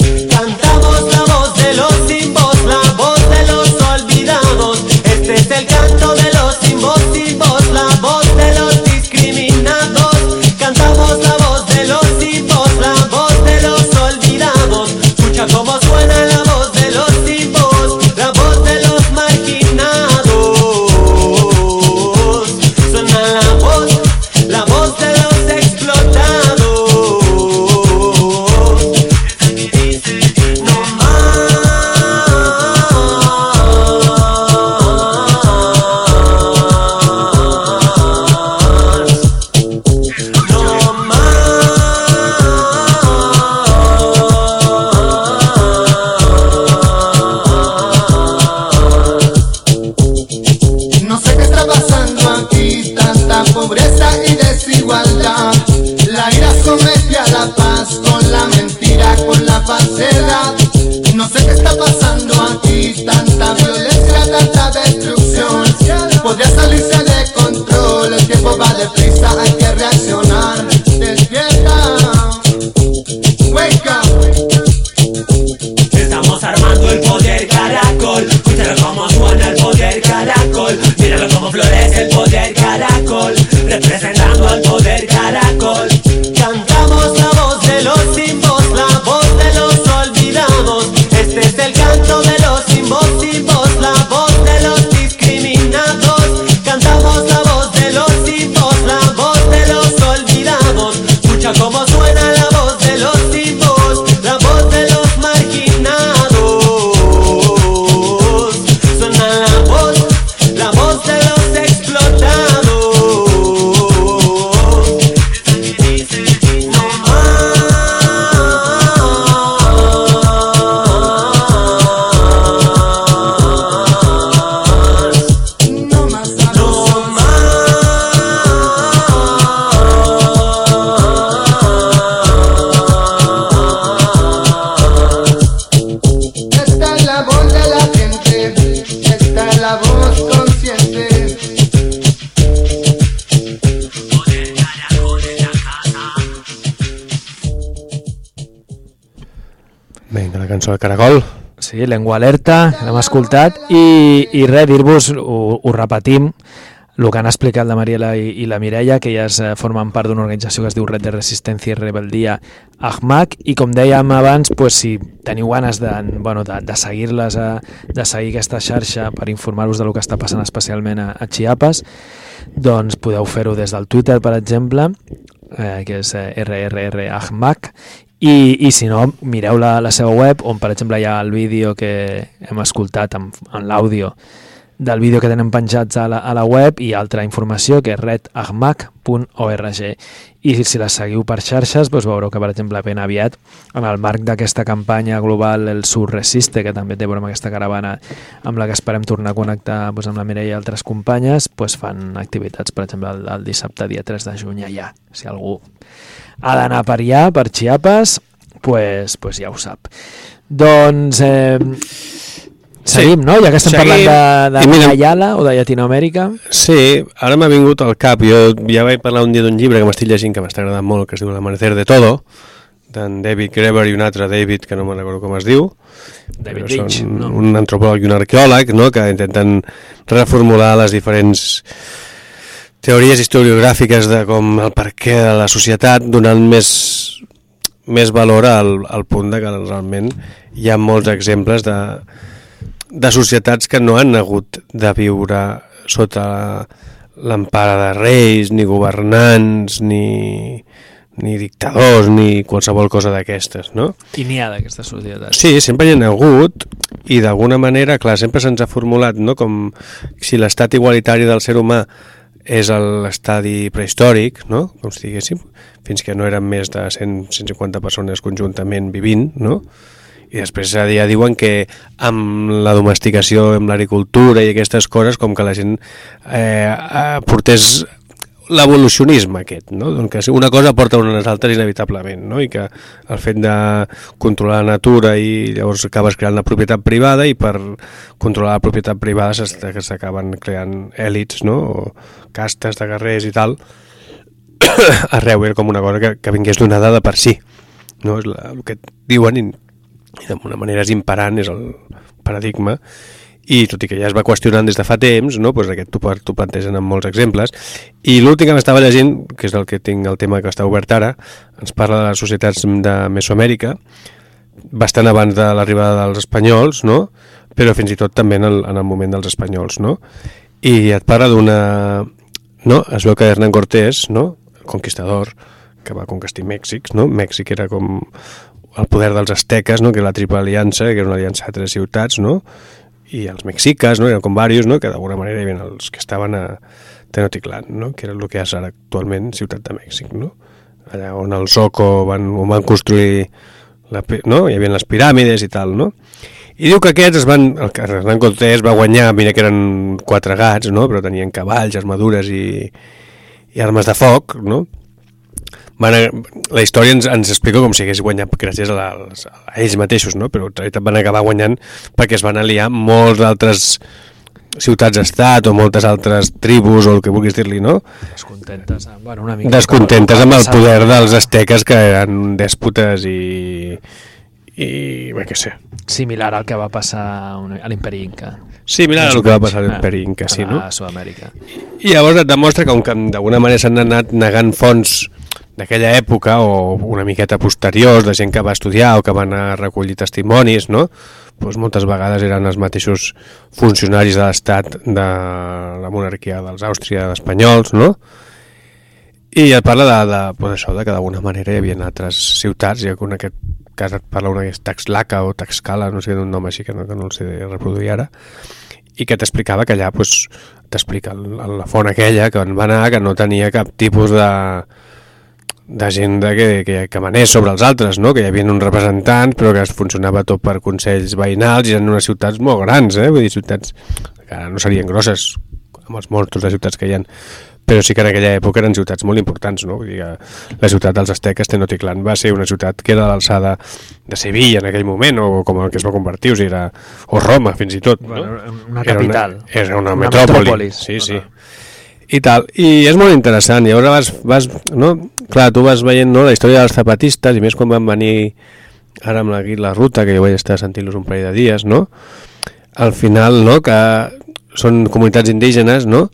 La voz de la gente, esta es la voz consciente. Vinga, la cançó del Caracol. Sí, Lengua Alerta, l'hem escoltat, i, i res, dir-vos, ho, ho repetim, el que han explicat la Mariela i, i la Mireia, que elles eh, formen part d'una organització que es diu Red de Resistència i Rebeldia AHMAC, i com dèiem abans, pues, si teniu ganes de, bueno, de, de seguir-les, eh, de seguir aquesta xarxa per informar-vos de lo que està passant especialment a, a Chiapas, doncs podeu fer-ho des del Twitter, per exemple, eh, que és eh, RRR Ahmak, i, i si no, mireu la, la seva web, on per exemple hi ha el vídeo que hem escoltat en, en l'àudio del vídeo que tenen penjats a la, a la web i altra informació que és redahmac.org i si la seguiu per xarxes doncs veureu que per exemple ben aviat en el marc d'aquesta campanya global el Sur Resiste que també té amb aquesta caravana amb la que esperem tornar a connectar doncs, amb la Mireia i altres companyes doncs fan activitats per exemple el, el dissabte dia 3 de juny allà. Si algú ha d'anar per allà, per Chiapas pues, pues ja ho sap. Doncs eh, Seguim, no? Ja que estem Seguim. parlant de, I de mira- Ayala o de Llatinoamèrica. Sí, ara m'ha vingut al cap. Jo ja vaig parlar un dia d'un llibre que m'estic llegint, que m'està agradant molt, que es diu L'amanecer de todo, d'en David Greber i un altre David, que no me'n recordo com es diu. David Lynch, no? Un antropòleg i un arqueòleg, no?, que intenten reformular les diferents teories historiogràfiques de com el perquè de la societat, donant més, més valor al, al punt de que realment hi ha molts exemples de, de societats que no han hagut de viure sota l'empara de reis, ni governants, ni, ni dictadors, ni qualsevol cosa d'aquestes, no? I n'hi ha d'aquestes societats. Sí, sempre hi ha hagut i d'alguna manera, clar, sempre se'ns ha formulat no? com si l'estat igualitari del ser humà és l'estadi prehistòric, no? com si diguéssim, fins que no eren més de 100, 150 persones conjuntament vivint, no? I després ja diuen que amb la domesticació, amb l'agricultura i aquestes coses, com que la gent eh, portés l'evolucionisme aquest, no? doncs que una cosa porta a unes altres inevitablement, no? i que el fet de controlar la natura i llavors acabes creant la propietat privada i per controlar la propietat privada s'acaben creant èlits, no? o castes de guerrers i tal, arreu era com una cosa que, que vingués donada de per si, no? és la, el que diuen i, d'alguna manera és imperant, és el paradigma, i tot i que ja es va qüestionant des de fa temps, no? pues aquest t'ho plantegen amb molts exemples, i l'últim que m'estava llegint, que és el que tinc el tema que està obert ara, ens parla de les societats de Mesoamèrica, bastant abans de l'arribada dels espanyols, no? però fins i tot també en el, en el moment dels espanyols, no? I et parla d'una... No? Es veu que Hernán Cortés, no? conquistador, que va conquistar Mèxic, no? Mèxic era com el poder dels asteques, no? que era la triple aliança, que era una aliança de tres ciutats, no? i els mexiques, no? eren com diversos, no? que d'alguna manera havia els que estaven a Tenochtitlan, no? que era el que és ara actualment Ciutat de Mèxic, no? allà on el Zoco van, on van construir la, no? hi havia les piràmides i tal, no? I diu que aquests es van, el que Hernán Cortés va guanyar, mira que eren quatre gats, no? però tenien cavalls, armadures i, i armes de foc, no? Van a, la història ens, ens explica com si hagués guanyat gràcies a, la, a ells mateixos, no? però en realitat van acabar guanyant perquè es van aliar molts d'altres ciutats-estat o moltes altres tribus o el que vulguis dir-li, no? Descontentes. amb- Bueno, una mica Descontentes amb el poder dels asteques que eren dèspotes i... i... bé, què sé. Similar al que va passar a a l'imperi Inca. Similar al que va passar a l'imperi eh, Inca, sí, a no? Sud-amèrica. I llavors et demostra que, com que d'alguna manera s'han anat negant fonts d'aquella època o una miqueta posteriors de gent que va estudiar o que van a recollir testimonis, no? Pues moltes vegades eren els mateixos funcionaris de l'Estat de la monarquia dels Àustria espanyols, no? I et parla de, de, pues això, de que d'alguna manera hi havia altres ciutats, i en aquest cas et parla una que és Taxlaca o Taxcala, no sé d'un nom així que no, que no el sé reproduir ara, i que t'explicava que allà pues, t'explica la font aquella que on va anar que no tenia cap tipus de de gent de que, que, que manés sobre els altres, no? que hi havia uns representants però que es funcionava tot per consells veïnals i eren unes ciutats molt grans, eh? vull dir, ciutats que ara no serien grosses amb els monstros de ciutats que hi ha però sí que en aquella època eren ciutats molt importants, no? Vull dir, la ciutat dels asteques, Tenochtitlan, va ser una ciutat que era de l'alçada de Sevilla en aquell moment, o com el que es va convertir, o, sigui, era, o Roma, fins i tot. no? Bueno, una Era capital. Era una, Una metròpoli. metròpolis. Sí, sí. I tal. I és molt interessant. Llavors vas, vas, no? Clar, tu vas veient no, la història dels zapatistes, i més quan van venir ara amb la, la ruta, que jo vaig estar sentint-los un parell de dies, no? Al final, no?, que són comunitats indígenes, no?,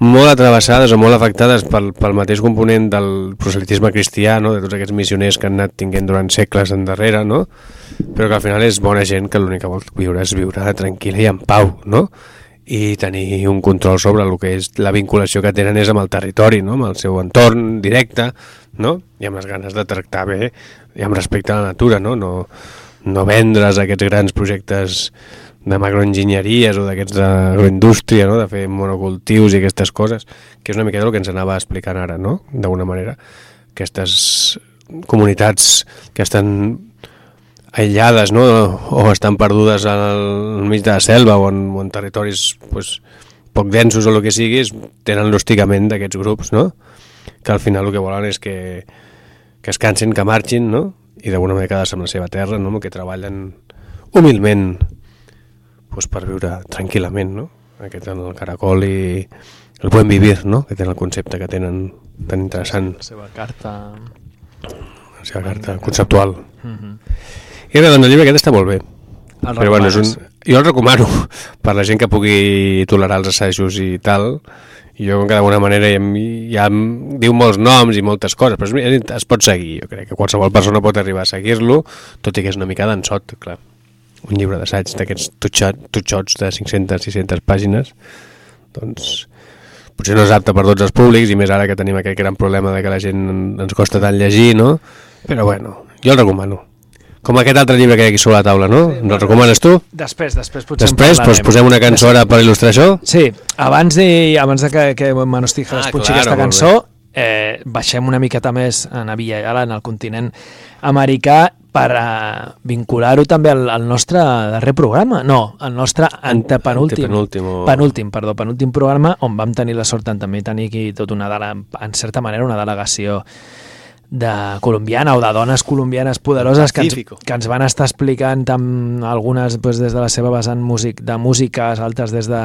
molt atravessades o molt afectades pel, pel mateix component del proselitisme cristià, no? de tots aquests missioners que han anat tinguent durant segles endarrere, no? però que al final és bona gent que l'únic que vol viure és viure tranquil·la i en pau, no? I tenir un control sobre el que és la vinculació que tenen és amb el territori, no? amb el seu entorn directe, no? i amb les ganes de tractar bé i amb respecte a la natura, no, no, no vendre's aquests grans projectes de macroenginyeries o d'aquests d'agroindústria, no? de fer monocultius i aquestes coses, que és una mica el que ens anava explicant ara, no? d'alguna manera. Aquestes comunitats que estan aïllades no? o estan perdudes al mig de la selva o en, o en territoris pues, poc densos o el que siguis, tenen l'hostigament d'aquests grups, no? que al final el que volen és que, que es cansin, que marxin, no? i d'alguna manera quedar-se amb la seva terra, no? que treballen humilment pues, per viure tranquil·lament, no? aquest en el caracol i el buen vivir, no? que tenen el concepte que tenen tan interessant. La seva carta... La seva carta conceptual. Mm -hmm. I bé, doncs el llibre aquest està molt bé. El Però bueno, és un, jo el recomano per la gent que pugui tolerar els assajos i tal. Jo, que d'alguna manera, ja, em- ja em diu molts noms i moltes coses, però es, es pot seguir. Jo crec que qualsevol persona pot arribar a seguir-lo, tot i que és una mica d'ensot, clar. Un llibre d'assaig d'aquests tutxot, tutxots de 500-600 pàgines, doncs potser no és apte per tots els públics i més ara que tenim aquest gran problema de que la gent ens costa tant llegir, no? Però bueno, jo el recomano. Com aquest altre llibre que hi ha aquí sobre la taula, no? Sí, el recomanes tu? Després, després potser Després, doncs posem una cançó ara per il·lustrar això? Sí, abans de, abans de que, que Manosti Ah, escutxi claro, aquesta cançó, eh, baixem una miqueta més en Aviala, en el continent americà, per eh, vincular-ho també al, al nostre darrer programa. No, al nostre antepenúltim. Antepenúltim o- Penúltim, perdó, penúltim programa, on vam tenir la sort en també tenir aquí tot una en certa manera una delegació de colombiana o de dones colombianes poderoses que ens, que ens van estar explicant amb algunes pues, des de la seva vessant músic, de músiques, altres des de,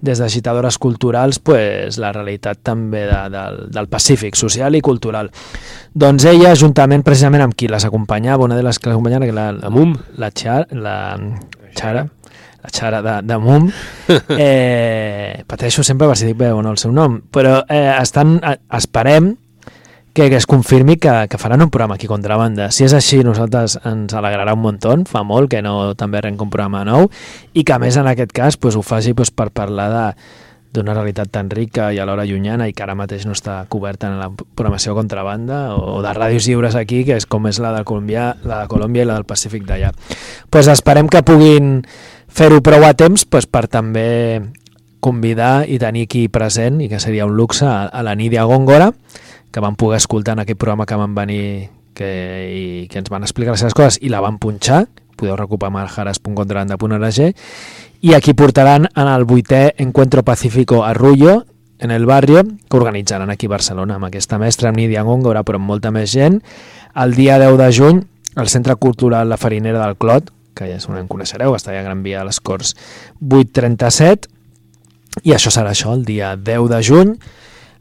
des d'agitadores culturals, pues, la realitat també de, del, del Pacífic, social i cultural. Doncs ella, juntament precisament amb qui les acompanyava, una de les que l'acompanyava, que la, la Mum. la, Char, la Chara, la Xara de, de Mum, eh, pateixo sempre per si dic bé o no el seu nom, però eh, estan, eh, esperem que, es confirmi que, que faran un programa aquí contrabanda. Si és així, nosaltres ens alegrarà un muntó, fa molt que no també arrenca un programa nou, i que a més en aquest cas pues, ho faci pues, per parlar de d'una realitat tan rica i alhora llunyana i que ara mateix no està coberta en la programació contrabanda o de ràdios lliures aquí, que és com és la de Colòmbia, la de Colòmbia i la del Pacífic d'allà. pues esperem que puguin fer-ho prou a temps pues, per també convidar i tenir aquí present, i que seria un luxe, a, a la Nídia Góngora, que van poder escoltar en aquest programa que van venir que, i que ens van explicar les seves coses i la van punxar, podeu recuperar marjares.contrabanda.org i aquí portaran en el vuitè Encuentro Pacífico Arrullo en el barrio, que organitzaran aquí a Barcelona amb aquesta mestra, amb Nídia Góngora, però amb molta més gent, el dia 10 de juny al Centre Cultural La Farinera del Clot, que ja segurament coneixereu, està allà a Gran Via a les Corts 837, i això serà això, el dia 10 de juny,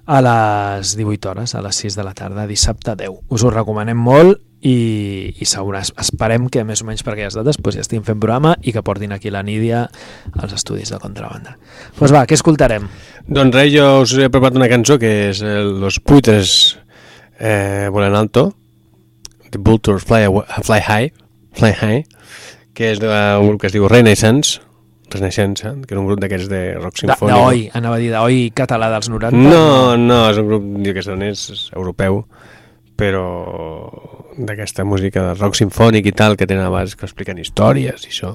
a les 18 hores, a les 6 de la tarda, dissabte 10. Us ho recomanem molt i, i segura, esperem que més o menys per aquelles dates pues, ja estiguin fent programa i que portin aquí la Nídia als estudis de contrabanda. Doncs pues va, què escoltarem? Doncs res, jo us he preparat una cançó que és Los Puitres eh, volen alto, The Vultures Fly, Fly High, Fly High, que és d'un grup que es diu Renaissance, Renaissance, que és un grup d'aquests de rock sinfònic. D'oi, anava a dir d'oi català dels 90. No, no, és un grup que són, és europeu, però d'aquesta música de rock sinfònic i tal, que tenen a vegades que expliquen històries i això.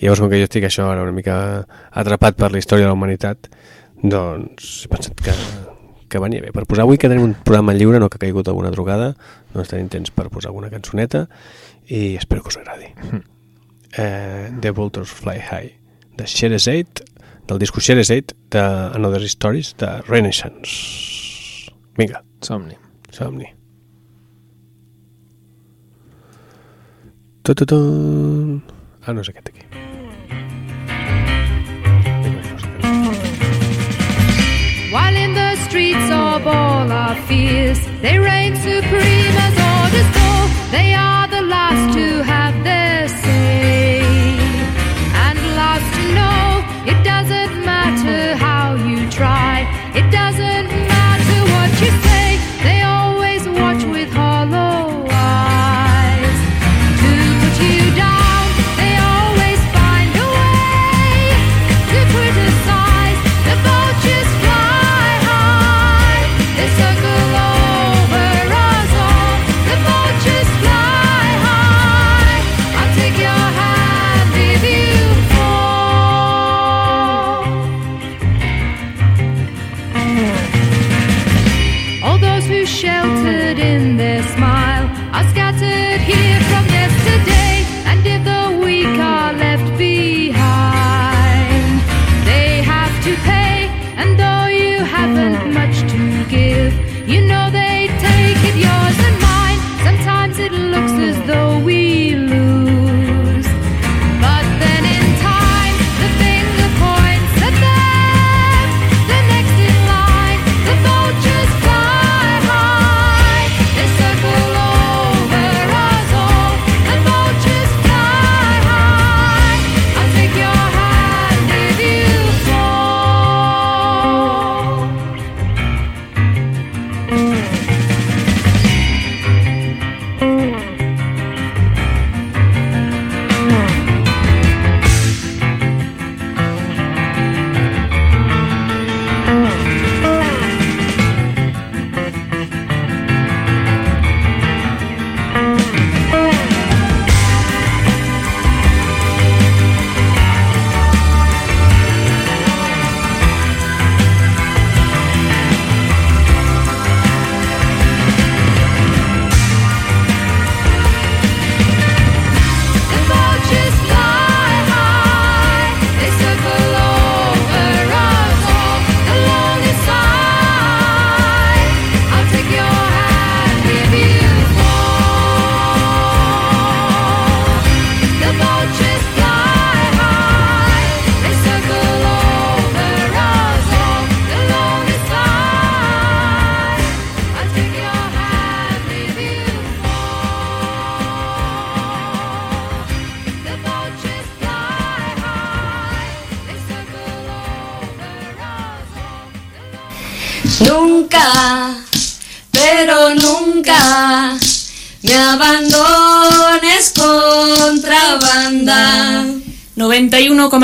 I llavors, com que jo estic això ara una mica atrapat per la història de la humanitat, doncs he pensat que, que venia bé. Per posar avui que tenim un programa lliure, no que ha caigut alguna drogada, doncs tenim temps per posar alguna cançoneta i espero que us agradi. Eh, The Vultures Fly High, de Sherazade, del disco Sherazade, de Another Stories, de Renaissance. Vinga. Som-hi. Som-hi. Tututun. Ah, no és aquest aquí. While in the streets of all our fears, they reign supreme as orders go. They are the last to have their say. Try,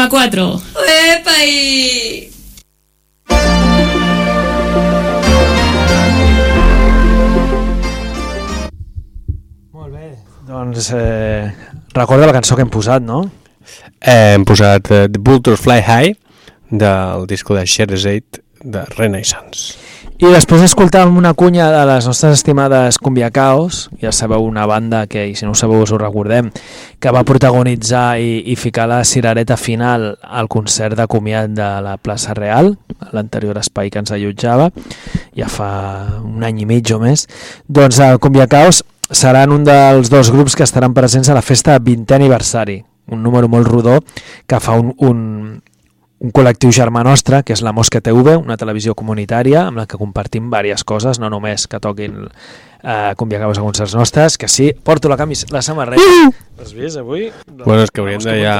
91,4. ¡Epa! y- Doncs eh, recorda la cançó que hem posat, no? Eh, hem posat eh, The Vultures Fly High del disco de Sherazade de Renaissance. I després escoltàvem una cunya de les nostres estimades Cumbiacaos, ja sabeu, una banda que, i si no ho sabeu us ho recordem, que va protagonitzar i, i ficar la cirereta final al concert de comiat de la plaça Real, l'anterior espai que ens allotjava, ja fa un any i mig o més. Doncs el Cumbiacaos seran un dels dos grups que estaran presents a la festa 20è aniversari, un número molt rodó que fa un, un, un col·lectiu germà nostre, que és la Mosca TV, una televisió comunitària amb la que compartim diverses coses, no només que toquin eh, conviacaves a concerts nostres, que sí, porto la, camis la samarreta. Has vist avui? Bueno, és que hauríem de ja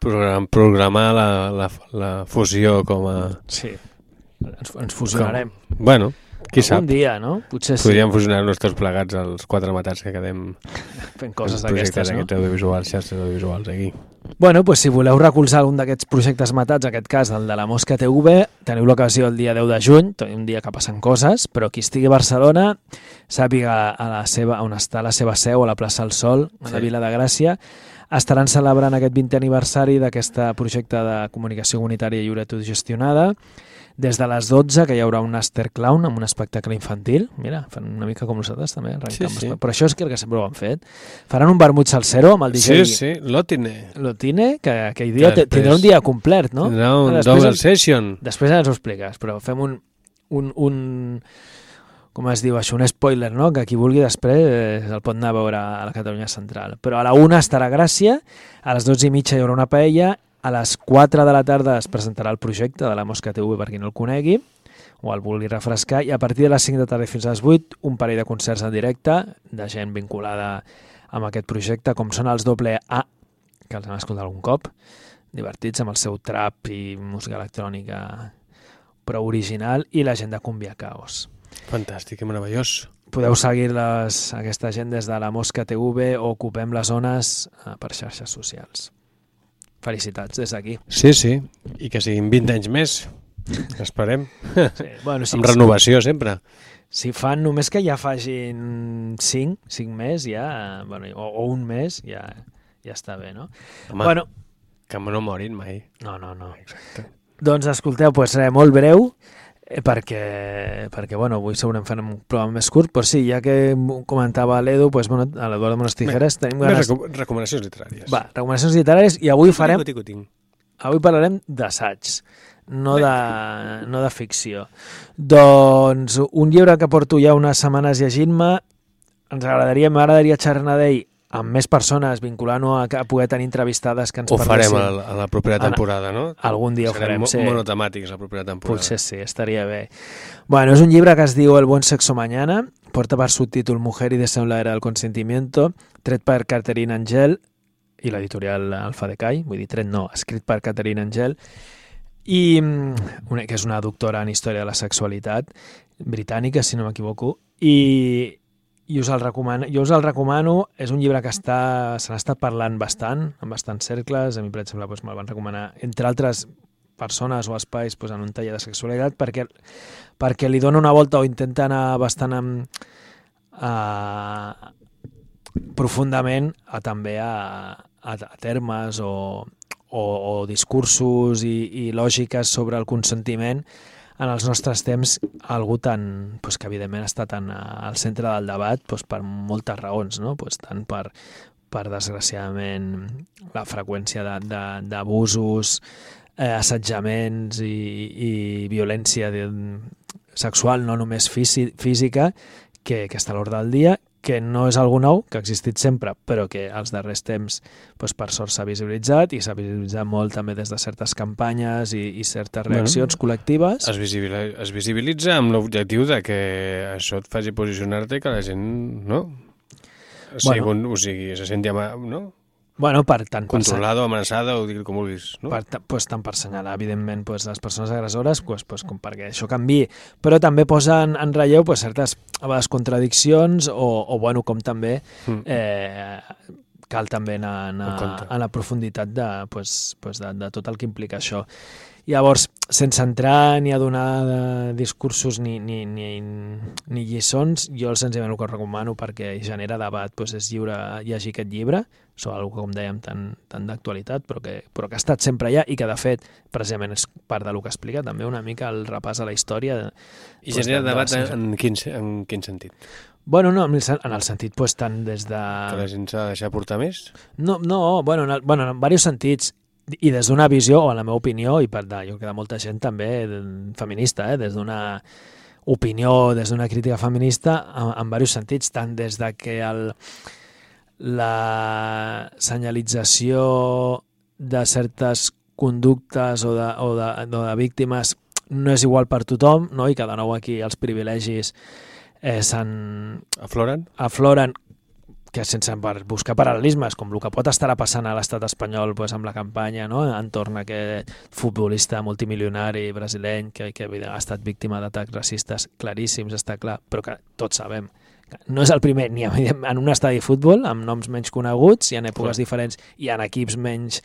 program, programar la, la, la fusió com a... Sí, ens, ens fusionarem. Com... Bueno, qui Algun sap. dia, no? Potser sí. Podríem fusionar-nos tots plegats els quatre matats que quedem Fent coses d'aquestes, no? aquests audiovisuals, xarxes audiovisuals aquí. Bueno, pues si voleu recolzar algun d'aquests projectes matats, en aquest cas el de la Mosca TV, teniu l'ocasió el dia 10 de juny, un dia que passen coses, però qui estigui a Barcelona sàpiga a la seva, on està la seva seu, a la plaça del Sol, a la Sí. Vila de Gràcia, estaran celebrant aquest 20è aniversari d'aquest projecte de comunicació comunitària lliure autogestionada, des de les 12, que hi haurà un Aster Clown amb un espectacle infantil. Mira, fan una mica com nosaltres també, Sí, sí. Però això és que el que sempre ho han fet. Faran un vermut salsero amb el DJ... Sí, sí, l'Otine. L'Otine, que aquell dia Que tindrà un dia complet, no? Tindrà un Després double ens- session. Després ens ho expliques, però fem un, un, un com es diu això, un spoiler, no? que qui vulgui després el pot anar a veure a la Catalunya Central. Però a la una estarà Gràcia, a les 12 i mitja hi haurà una paella, a les 4 de la tarda es presentarà el projecte de la Mosca TV per qui no el conegui, o el vulgui refrescar, i a partir de les 5 de tarda fins a les 8, un parell de concerts en directe de gent vinculada amb aquest projecte, com són els doble A, que els hem escoltat algun cop, divertits amb el seu trap i música electrònica però original, i la gent de Cumbia Caos. Fantàstic i meravellós. Podeu seguir les, aquesta gent des de la Mosca TV o Ocupem les Zones eh, per xarxes socials. Felicitats des d'aquí. Sí, sí, i que siguin 20 anys més. Esperem. Sí, bueno, sí, amb sí. renovació sempre. Si fan només que ja facin 5, 5 més, ja, bueno, o, o un mes, ja, ja està bé, no? Home, bueno, que no morin mai. No, no, no. Exacte. Doncs escolteu, pues, eh, molt breu, eh, perquè, perquè bueno, avui segurament farem un programa més curt, però sí, ja que comentava l'Edu, pues, bueno, a l'Eduardo Mones Tijeras, tenim Més ganes... reco recomanacions literàries. Va, recomanacions literàries, i avui farem... Tico, tico, tico. Avui parlarem d'assaigs, no de, no de ficció. Doncs un llibre que porto ja unes setmanes llegint-me, ens agradaria, m'agradaria xerrar d'ell amb més persones, vinculant-ho a, a poder tenir entrevistades que ens Ho farem parlessin. a la, a la propera temporada, no? Algun dia ho Serem farem, mo- sí. monotemàtics la propera temporada. Potser sí, estaria bé. Bueno, és un llibre que es diu El buen sexo mañana, porta per subtítol Mujer y deseo en la era del consentimiento, tret per Catherine Angel i l'editorial Alfa de Cai, vull dir, tret no, escrit per Catherine Angel, i mm, una, que és una doctora en història de la sexualitat britànica, si no m'equivoco, i, i us el recomano, jo us el recomano, és un llibre que està, se n'ha estat parlant bastant, en bastants cercles, a mi per exemple doncs, me'l van recomanar, entre altres persones o espais doncs, en un taller de sexualitat perquè, perquè li dona una volta o intenta anar bastant amb, a, profundament a, també a, a, a termes o, o, o discursos i, i lògiques sobre el consentiment en els nostres temps algú tan, pues, que evidentment està tan al centre del debat pues, per moltes raons, no? pues, tant per, per desgraciadament la freqüència d'abusos, eh, assetjaments i, i violència de, sexual, no només físi, física, que, que està a l'ordre del dia, que no és algo nou, que ha existit sempre, però que als darrers temps, doncs, per sort, s'ha visibilitzat i s'ha visibilitzat molt també des de certes campanyes i, i certes reaccions Bueno, col·lectives. Es, visibil es visibilitza amb l'objectiu de que això et faci posicionar-te que la gent, no? O sigui, Bueno. bueno. o sigui se senti ama, no? Bueno, per tant, per Controlada amenaçada, o dir com vulguis, no? Per, ta- pues, tant per assenyalar, evidentment, pues, les persones agressores, pues, pues, com perquè això canvi, però també posa en, relleu pues, certes a vegades contradiccions o, o bueno, com també Mm. eh, cal també anar, anar En a la profunditat de, pues, pues de, de tot el que implica això. Llavors, sense entrar ni a donar de discursos ni, ni, ni, ni lliçons, jo senzillament el que recomano perquè genera debat doncs és lliure llegir aquest llibre, sobre una com dèiem, tan, tan d'actualitat, però, que, però que ha estat sempre allà i que, de fet, precisament és part del que explica també una mica el repàs a la història. De, I genera de- de- debat en, en, quin, en quin sentit? Bueno, no, en el, en el sentit, pues, tant des de... Que la gent s'ha de deixar portar més? No, no bueno, en, el, bueno, en diversos sentits i des d'una visió, o en la meva opinió, i per de, jo que de molta gent també de- feminista, eh, des d'una opinió, des d'una crítica feminista, en, en diversos sentits, tant des de que el, la senyalització de certes conductes o de, o de, o de víctimes no és igual per tothom, no? i que de nou aquí els privilegis eh. Afloren? Afloren, que sense buscar paral·lelismes, com el que pot estar passant a l'estat espanyol pues, amb la campanya no? entorn a aquest futbolista multimilionari brasileny que, que ha estat víctima d'atacs racistes claríssims, està clar, però que tots sabem no és el primer ni en un estadi de futbol amb noms menys coneguts i en èpoques Clar. diferents i en equips menys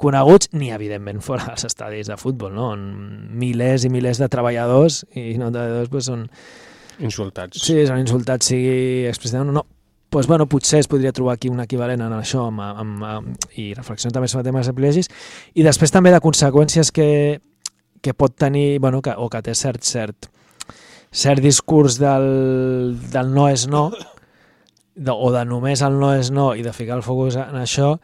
coneguts ni evidentment fora dels estadis de futbol no? on milers i milers de treballadors i no treballadors pues, són Insultats. Sí, són insultats, sigui explícitament o no. Pues, bueno, potser es podria trobar aquí un equivalent en això amb, amb, amb, i reflexió també sobre temes de privilegis i després també de conseqüències que, que pot tenir, bueno, que, o que té cert, cert, cert discurs del, del no és no de, o de només el no és no i de ficar el focus en això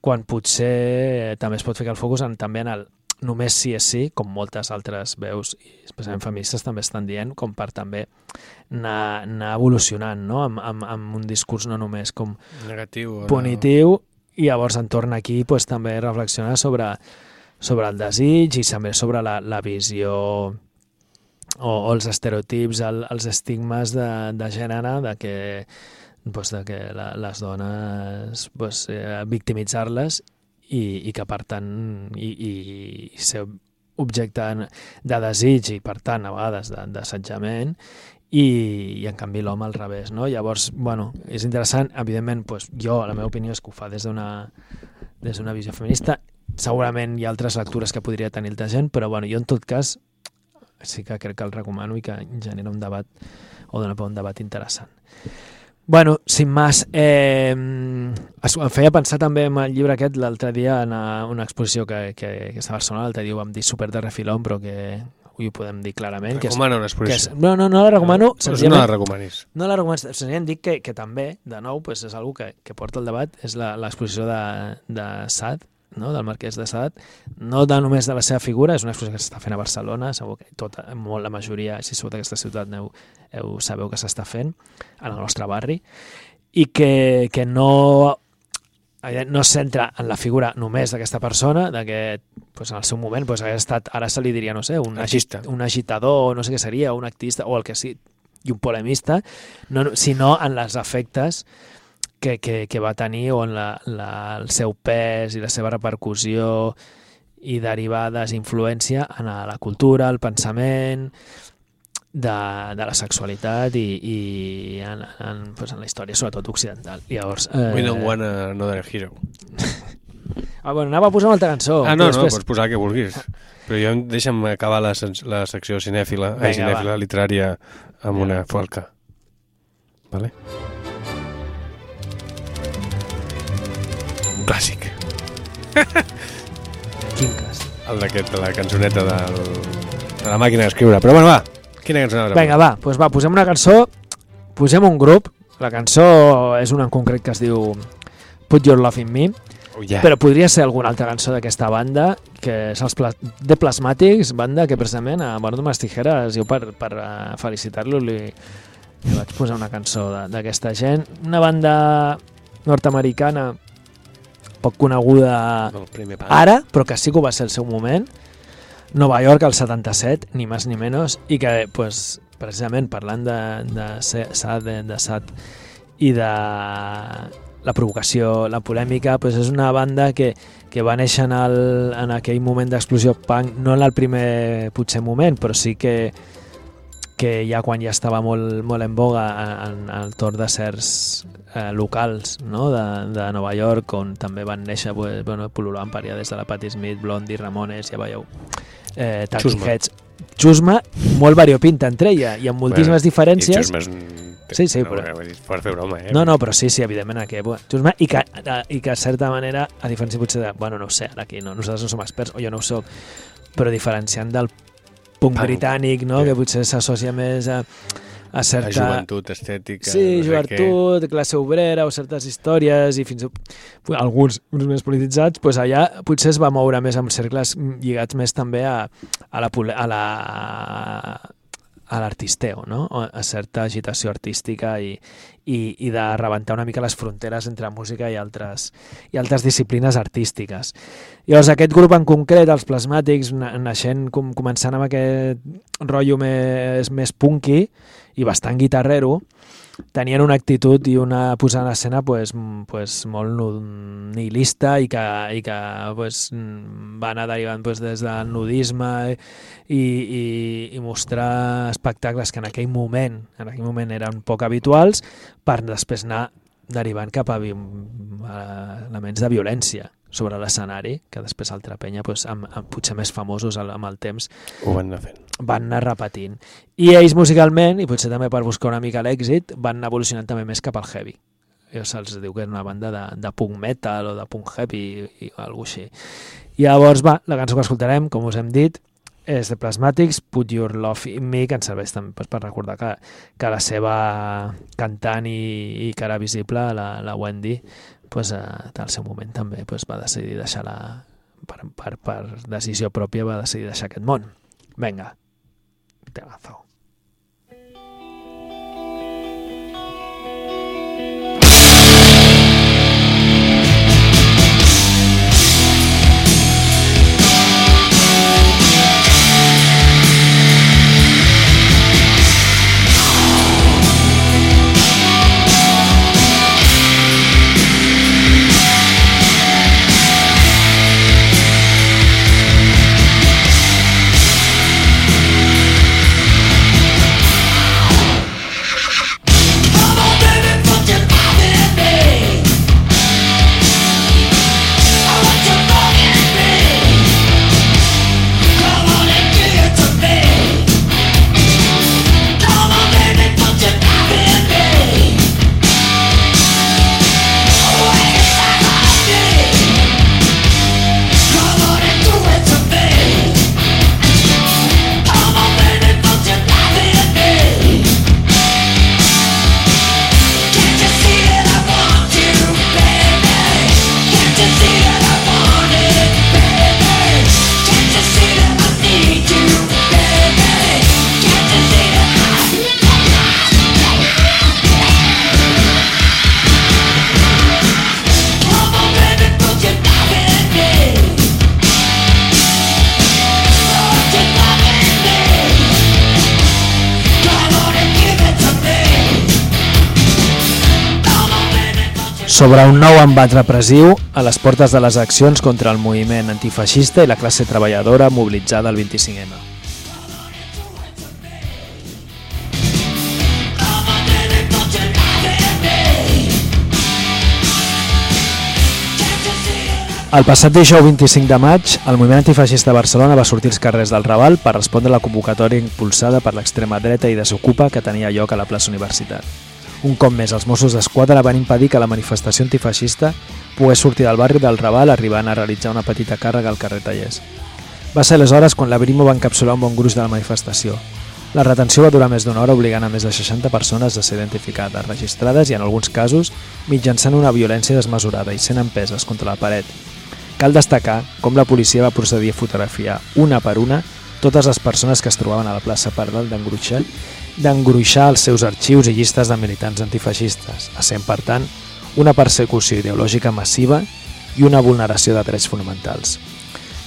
quan potser també es pot ficar el focus en, també en el només sí és sí, com moltes altres veus, i especialment feministes, també estan dient, com per també anar, anar evolucionant, no? amb, amb, amb un discurs no només com Negatiu. o no. punitiu, i llavors entorn aquí pues, també reflexionar sobre, sobre el desig i també sobre la, la visió o, o els estereotips, el, els estigmes de, de gènere, de que, pues, de que la, les dones pues, eh, victimitzar-les i, i que per tant i, i, ser objecte de desig i per tant a vegades de- d'assetjament i, i en canvi l'home al revés no? llavors, bueno, és interessant. Evidentment, pues, jo, la meva opinió és que ho fa des d'una des d'una visió feminista. Segurament hi ha altres lectures que podria tenir altra gent, però bueno, jo en tot cas sí que crec que el recomano i que genera un debat o dona per un debat interessant Bueno, sin más, eh, em feia pensar també en el llibre aquest l'altre dia en a una exposició que, que, que està a Barcelona, l'altre dia ho vam dir super de refilón, però que i ho podem dir clarament. que és- Recomana una que és, exposició. no, no, no la recomano. No senzillament- la recomanis. No la recomano, senzillament dic que, que també, de nou, pues és algo que, que porta el debat, és la- l'exposició de, de Sade, no? del marquès de Sade, no de només de la seva figura, és una exposició que s'està fent a Barcelona, segur que tota, molt la majoria, si sou d'aquesta ciutat, heu, heu, sabeu que s'està fent, en el nostre barri, i que, que no eh, no es centra en la figura només d'aquesta persona, de que pues, en el seu moment pues, hagués estat, ara se li diria, no sé, un, agit, un agitador, no sé què seria, un activista, o el que sí, i un polemista, no, sinó en les efectes que, que, que va tenir o en la, la, el seu pes i la seva repercussió i derivades, influència en la cultura, el pensament, de, de la sexualitat i, i en, en, pues en la història, sobretot occidental. Llavors, eh, We don't want another hero. Ah, bueno, anava a posar una altra cançó. Ah, no, que no, després- pots posar que vulguis. Però jo deixa'm acabar la, la secció cinèfila, Vinga, ai, cinèfila va. literària amb una folca. Vale? Un clàssic. Quin cas? El d'aquest, de la cançoneta del, de la màquina d'escriure. Però bueno, va, quina cançó anaves a Vinga, va, doncs va, posem una cançó, posem un grup, la cançó és una en concret que es diu Put Your Love in Me, Oh, yeah. però podria ser alguna altra cançó d'aquesta banda, que és els Pla The Plasmatics, banda que precisament a Eduardo Mastijeras, jo per, per uh, felicitar-lo li, li vaig posar una cançó de- d'aquesta gent. Una banda nord-americana poc coneguda ara, però que sí que ho va ser el seu moment. Nova York al 77, ni més ni menys, i que, pues, precisament parlant de, de Sad, de, de Sad i de la provocació, la polèmica, pues és una banda que, que va néixer en, el, en aquell moment d'explosió punk, no en el primer potser moment, però sí que que ja quan ja estava molt, molt en boga en, en el torn de certs eh, locals no? de, de Nova York on també van néixer pues, bueno, pol·lulant per allà des de la Patti Smith, Blondie, Ramones, ja veieu eh, Talking. Heads Xusma, molt variopinta entre ella i amb moltíssimes Bueno, diferències I és un... Sí, sí, no, però- Per fer broma, eh? no, no, però sí, sí, evidentment aquí, bueno, i que, eh, i que de certa manera, a diferència potser de, bueno, no ho sé, ara aquí no, nosaltres no som experts, o jo no ho soc, però diferenciant del punk Punk, britànic, no? sí. que potser s'associa més a, a La certa... joventut estètica... Sí, no joventut, classe obrera o certes històries i fins i alguns uns més polititzats, doncs allà potser es va moure més amb cercles lligats més també a, a la, a la a l'artisteo, no? A certa agitació artística i, i, i de rebentar una mica les fronteres entre música i altres, i altres disciplines artístiques. Llavors, aquest grup en concret, els plasmàtics, na- naixent, com, començant amb aquest rotllo més, més punky i bastant guitarrero, tenien una actitud i una posada en escena pues, pues, molt nihilista i que, i que pues, va anar derivant pues, des del nudisme i, i, i mostrar espectacles que en aquell moment en aquell moment eren poc habituals per després anar derivant cap a elements de violència sobre l'escenari, que després altra penya, pues, amb, amb, potser més famosos amb el temps, Ho van anar fent. van anar repetint. I ells musicalment, i potser també per buscar una mica l'èxit, van anar evolucionant també més cap al heavy. I se'ls diu que és una banda de, de punk metal o de punk heavy i, i alguna així. Llavors, va, la cançó que escoltarem, com us hem dit, és de Plasmatics, Put Your Love in Me, que ens serveix també pues, per recordar que, que la seva cantant i, i cara visible, la, la Wendy, pues, eh, al seu moment també pues, va decidir deixar-la per, per, per decisió pròpia va decidir deixar aquest món. Venga, temazo. Put sobre un nou embat repressiu a les portes de les accions contra el moviment antifeixista i la classe treballadora mobilitzada el 25M. El passat dijous 25 de maig, el moviment antifeixista de Barcelona va sortir als carrers del Raval per respondre a la convocatòria impulsada per l'extrema dreta i desocupa que tenia lloc a la plaça Universitat. Un cop més, els Mossos d'Esquadra van impedir que la manifestació antifeixista pogués sortir del barri del Raval arribant a realitzar una petita càrrega al carrer Tallers. Va ser aleshores quan la Brimo va encapsular un bon gruix de la manifestació. La retenció va durar més d'una hora obligant a més de 60 persones a ser identificades, registrades i en alguns casos mitjançant una violència desmesurada i sent empeses contra la paret. Cal destacar com la policia va procedir a fotografiar una per una totes les persones que es trobaven a la plaça per dalt d'engruixar d'engruixar els seus arxius i llistes de militants antifeixistes, essent, per tant, una persecució ideològica massiva i una vulneració de drets fonamentals.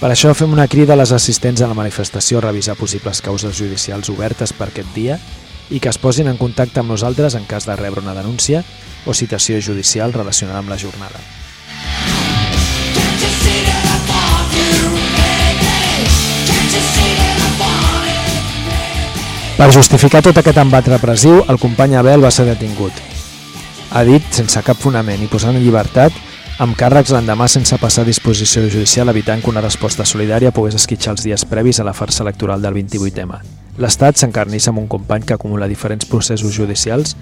Per això fem una crida a les assistents a la manifestació a revisar possibles causes judicials obertes per aquest dia i que es posin en contacte amb nosaltres en cas de rebre una denúncia o citació judicial relacionada amb la jornada. Per justificar tot aquest embat repressiu, el company Abel va ser detingut. Ha dit, sense cap fonament i posant en llibertat, amb càrrecs l'endemà sense passar a disposició judicial evitant que una resposta solidària pogués esquitxar els dies previs a la farsa electoral del 28M. L'Estat s'encarnissa amb un company que acumula diferents processos judicials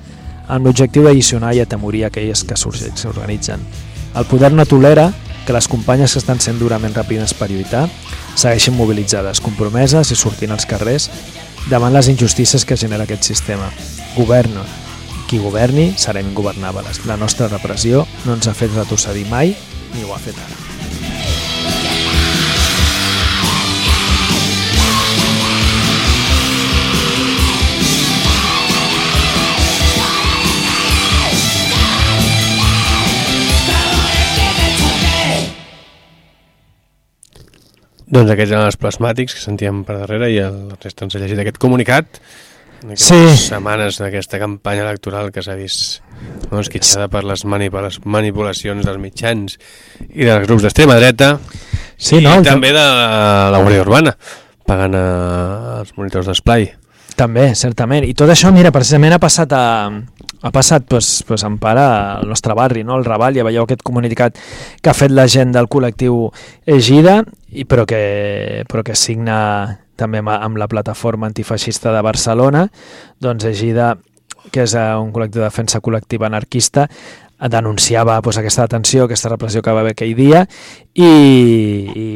amb l'objectiu d'allicionar i atemorir aquelles que s'organitzen. El poder no tolera que les companyes que estan sent durament reprimides per lluitar segueixin mobilitzades, compromeses i sortint als carrers davant les injustícies que genera aquest sistema. Governo. Qui governi serem ingovernables. La nostra repressió no ens ha fet retrocedir mai ni ho ha fet ara. Doncs aquests eren els plasmàtics que sentíem per darrere i el resta ens ha llegit aquest comunicat d'aquestes Sí. setmanes d'aquesta campanya electoral que s'ha vist no, esquitxada per les manipula- manipulacions dels mitjans i dels grups d'extrema dreta Sí, i no? també de la, la Guàrdia Urbana pagant a, els monitors d'esplai. També, certament. I tot això, mira, precisament ha passat a, ha passat pues, pues, en part al nostre barri, no? al Raval, ja veieu aquest comunicat que ha fet la gent del col·lectiu Egida, i, però, que, però que signa també amb, amb la plataforma antifeixista de Barcelona, doncs Egida, que és eh, un col·lectiu de defensa col·lectiva anarquista, denunciava pues, aquesta detenció, aquesta repressió que va haver aquell dia i, i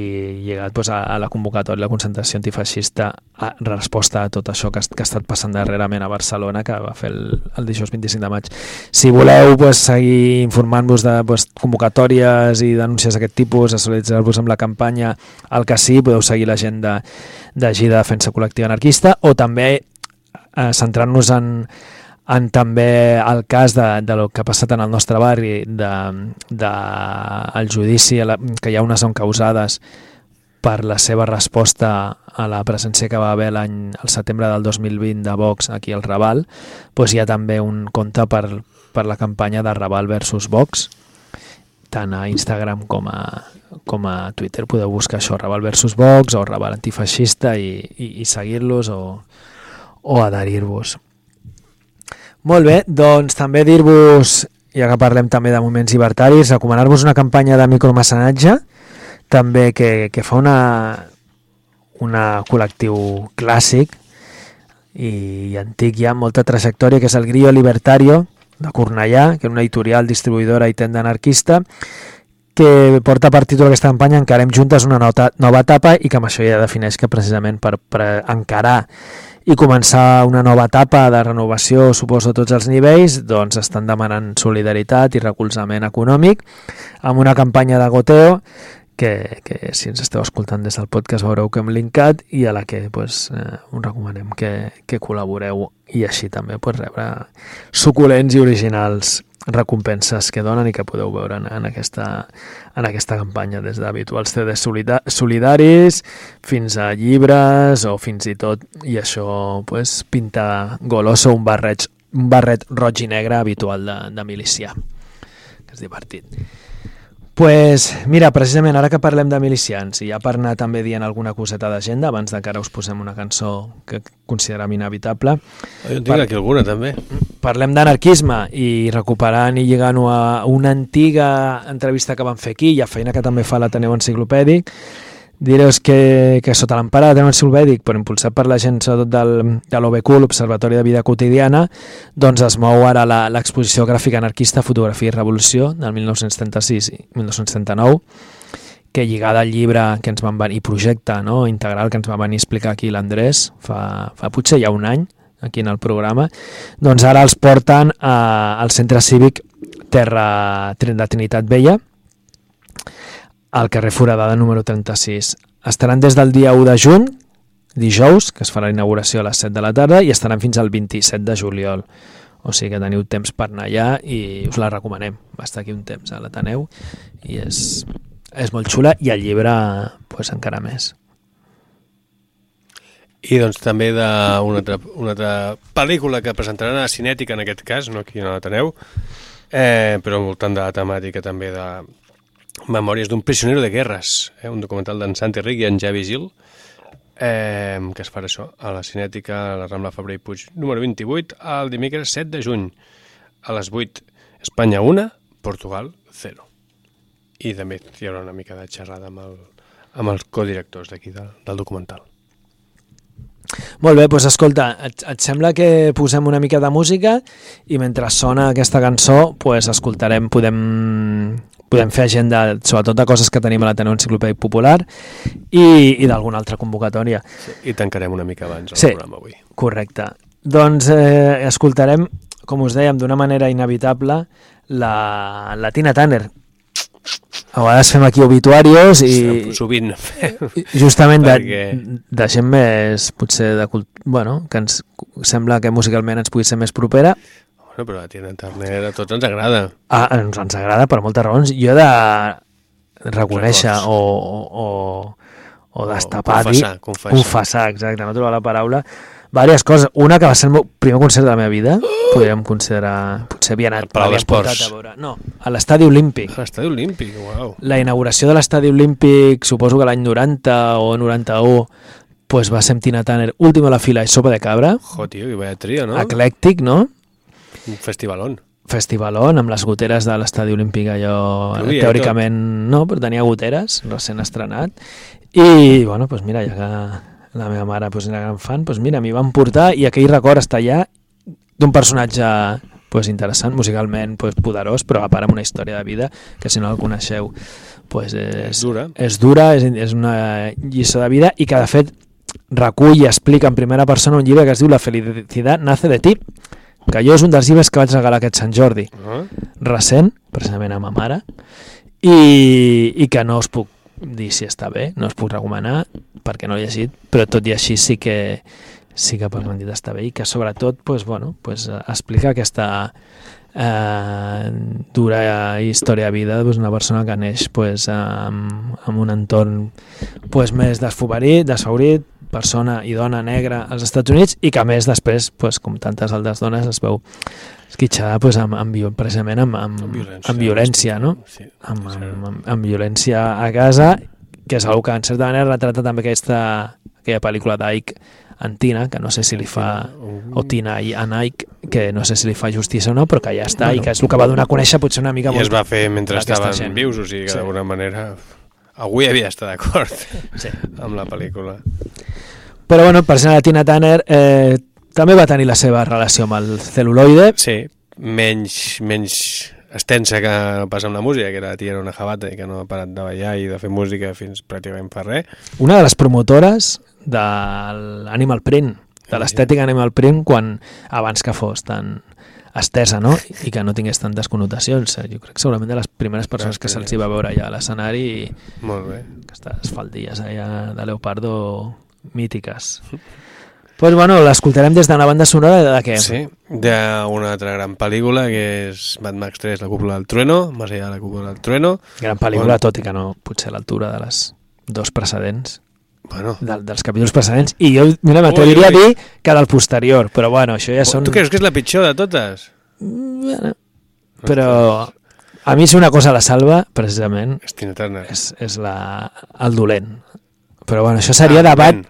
lligat pues, a, a la convocatòria, la concentració antifeixista a resposta a tot això que, que ha estat passant darrerament a Barcelona que va fer el, el dijous 25 de maig. Si voleu pues, seguir informant-vos de pues, convocatòries i denúncies d'aquest tipus, solidaritzar-vos amb la campanya al que sí, podeu seguir la gent de, Defensa Col·lectiva Anarquista o també eh, centrant-nos en, en també el cas de, de lo que ha passat en el nostre barri, de, de el judici, la, que hi ha unes encausades per la seva resposta a la presència que va haver l'any al setembre del 2020 de Vox aquí al Raval, doncs hi ha també un compte per, per la campanya de Raval versus Vox, tant a Instagram com a, com a Twitter podeu buscar això, Raval versus Vox o Raval antifeixista i, i, i seguir-los o, o adherir-vos. Molt bé, doncs també dir-vos, ja que parlem també de moments llibertaris, recomanar-vos una campanya de micromecenatge, també que, que fa una, una col·lectiu clàssic i antic ja, molta trajectòria, que és el Grillo Libertario, de Cornellà, que és una editorial distribuïdora i tenda anarquista, que porta per títol aquesta campanya Encarem juntes una nota, nova etapa i que amb això ja defineix que precisament per, per encarar i començar una nova etapa de renovació, suposo, a tots els nivells, doncs estan demanant solidaritat i recolzament econòmic amb una campanya de goteo que, que si ens esteu escoltant des del podcast veureu que hem linkat i a la que pues, eh, us recomanem que, que col·laboreu i així també pues, rebre suculents i originals recompenses que donen i que podeu veure en, en, aquesta, en aquesta campanya des d'habituals CDs solida- solidaris fins a llibres o fins i tot i això pues, pinta goloso un barret, un barret roig i negre habitual de, de milicià que és divertit. Pues, mira, precisament ara que parlem de milicians, i ja per anar també dient alguna coseta d'agenda, abans de que ara us posem una cançó que considerem inevitable, Jo en tinc aquí alguna, també. parlem d'anarquisme i recuperant i lligant-ho a una antiga entrevista que vam fer aquí i a feina que també fa l'Ateneu Enciclopèdic, Direu que, que sota l'empara de l'Ateneu Enciclopèdic, però impulsat per la gent sobretot del, de l'OBQ, l'Observatori de Vida Quotidiana, doncs es mou ara l'exposició gràfica anarquista Fotografia i Revolució del 1936 i 1939, que lligada al llibre que ens van venir, i projecte no, integral que ens va venir a explicar aquí l'Andrés fa, fa potser ja un any, aquí en el programa, doncs ara els porten a, al centre cívic Terra de Trinitat Vella, al carrer Foradada número 36. Estaran des del dia 1 de juny, dijous, que es farà la inauguració a les 7 de la tarda, i estaran fins al 27 de juliol. O sigui que teniu temps per anar allà i us la recomanem. Va estar aquí un temps a l'Ateneu i és, és molt xula i el llibre pues, encara més. I doncs també d'una altra, una altra pel·lícula que presentaran a Cinètica, en aquest cas, no aquí a l'Ateneu, eh, però al voltant de la temàtica també de Memòries d'un prisionero de guerres, eh, un documental d'en Santi Ric i en Javi Gil, eh, que es farà això, a la Cinètica, a la Rambla Fabrer i Puig, número 28, el dimecres 7 de juny, a les 8, Espanya 1, Portugal 0. I també hi haurà una mica de xerrada amb, el, amb els codirectors d'aquí del, del documental. Molt bé, doncs escolta, et, et sembla que posem una mica de música i mentre sona aquesta cançó pues, escoltarem, podem, podem fer agenda sobretot de coses que tenim a l'Ateneu Enciclopèdic Popular i, i d'alguna altra convocatòria. Sí, I tancarem una mica abans el Sí, programa avui. correcte. Doncs eh, escoltarem, com us dèiem, d'una manera inevitable la, la Tina Turner. A vegades fem aquí obituarios i... Sovint. Justament de, Perquè- de gent més, potser, de cult... bueno, que ens sembla que musicalment ens pugui ser més propera. Bueno, però la Tina Turner a tots ens agrada. Ah, ens, ens agrada per moltes raons. Jo he de reconèixer o, o, o, o destapar, dir- confessar, confessar. confessar, exacte, no trobar la paraula, diverses coses. Una que va ser el meu primer concert de la meva vida, podríem considerar, potser havia anat, Palau d'Esports. a veure. No, a l'estadi olímpic. A l'estadi olímpic, uau. La inauguració de l'estadi olímpic, suposo que l'any 90 o 91, pues va ser amb Tina Turner, última a la fila i sopa de cabra, Jo, tio, i vaya trio, no? eclèctic, no? Un festivalón. festivalón amb les goteres de l'estadi olímpic allò i teòricament no, però tenia goteres recent estrenat i bueno, doncs mira, ja que la meva mare doncs, era gran fan, doncs mira, m'hi van portar i aquell record està allà d'un personatge pues, interessant, musicalment pues, poderós, però a part amb una història de vida que si no el coneixeu pues, és, És dura. és dura, és, és una lliçó de vida i que de fet recull i explica en primera persona un llibre que es diu La felicitat nace de ti que jo és un dels llibres que vaig regalar aquest Sant Jordi. Ah. recent, precisament a ma mare. I, i que no us puc dir si està bé, no us puc recomanar perquè no l'he llegit, però tot i així sí que sí que per dit està bé. I que sobretot pues, bueno, pues, eh, explica aquesta eh, dura història de vida d'una persona que neix pues, amb, amb un entorn pues, més desfavorit, desfavorit, persona i dona negra als Estats Units i que a més després, pues, com tantes altres dones, es veu esquitxada pues, amb, amb, precisament amb, amb, amb, violència, amb violència, no? Sí, amb, amb, amb, amb violència a casa, que és una que en certa manera retrata també aquesta, aquella pel·lícula d'Ike en Tina, que no sé si li fa o Tina i en Ike, que no sé si li fa justícia o no, però que ja està i que és el que va donar a conèixer potser una mica I es va fer mentre estaven gent. vius, o sigui que Sí. d'alguna manera avui havia d'estar d'acord Sí. amb la pel·lícula. Però bueno, per exemple, la Tina Turner eh, també va tenir la seva relació amb el celuloide. Sí, menys, menys extensa que passa amb la música, que la tia era una jabata i que no ha parat de ballar i de fer música fins pràcticament fa res. Una de les promotores de l'Animal Print, de l'estètica Animal Print, quan abans que fos tan estesa, no? I que no tingués tantes connotacions. Jo crec que segurament de les primeres persones que se'ls va veure allà a l'escenari Molt bé. aquestes faldilles allà de Leopardo mítiques. Pues bueno, l'escoltarem des d'una banda sonora de, què? Sí, d'una altra gran pel·lícula que és Mad Max 3, La cúpula del trueno, més allà de la cúpula del trueno. Gran pel·lícula, tot i que no potser a l'altura de les dos precedents. Bueno. De, dels capítols precedents. I jo, mira, m'atreviria a dir que del posterior, però bueno, això ja són... Tu creus que és la pitjor de totes? Bueno, però A mi si una cosa la salva, precisament, És Tina Turner. és, és la, el dolent. Però bueno, això seria Ah, debat...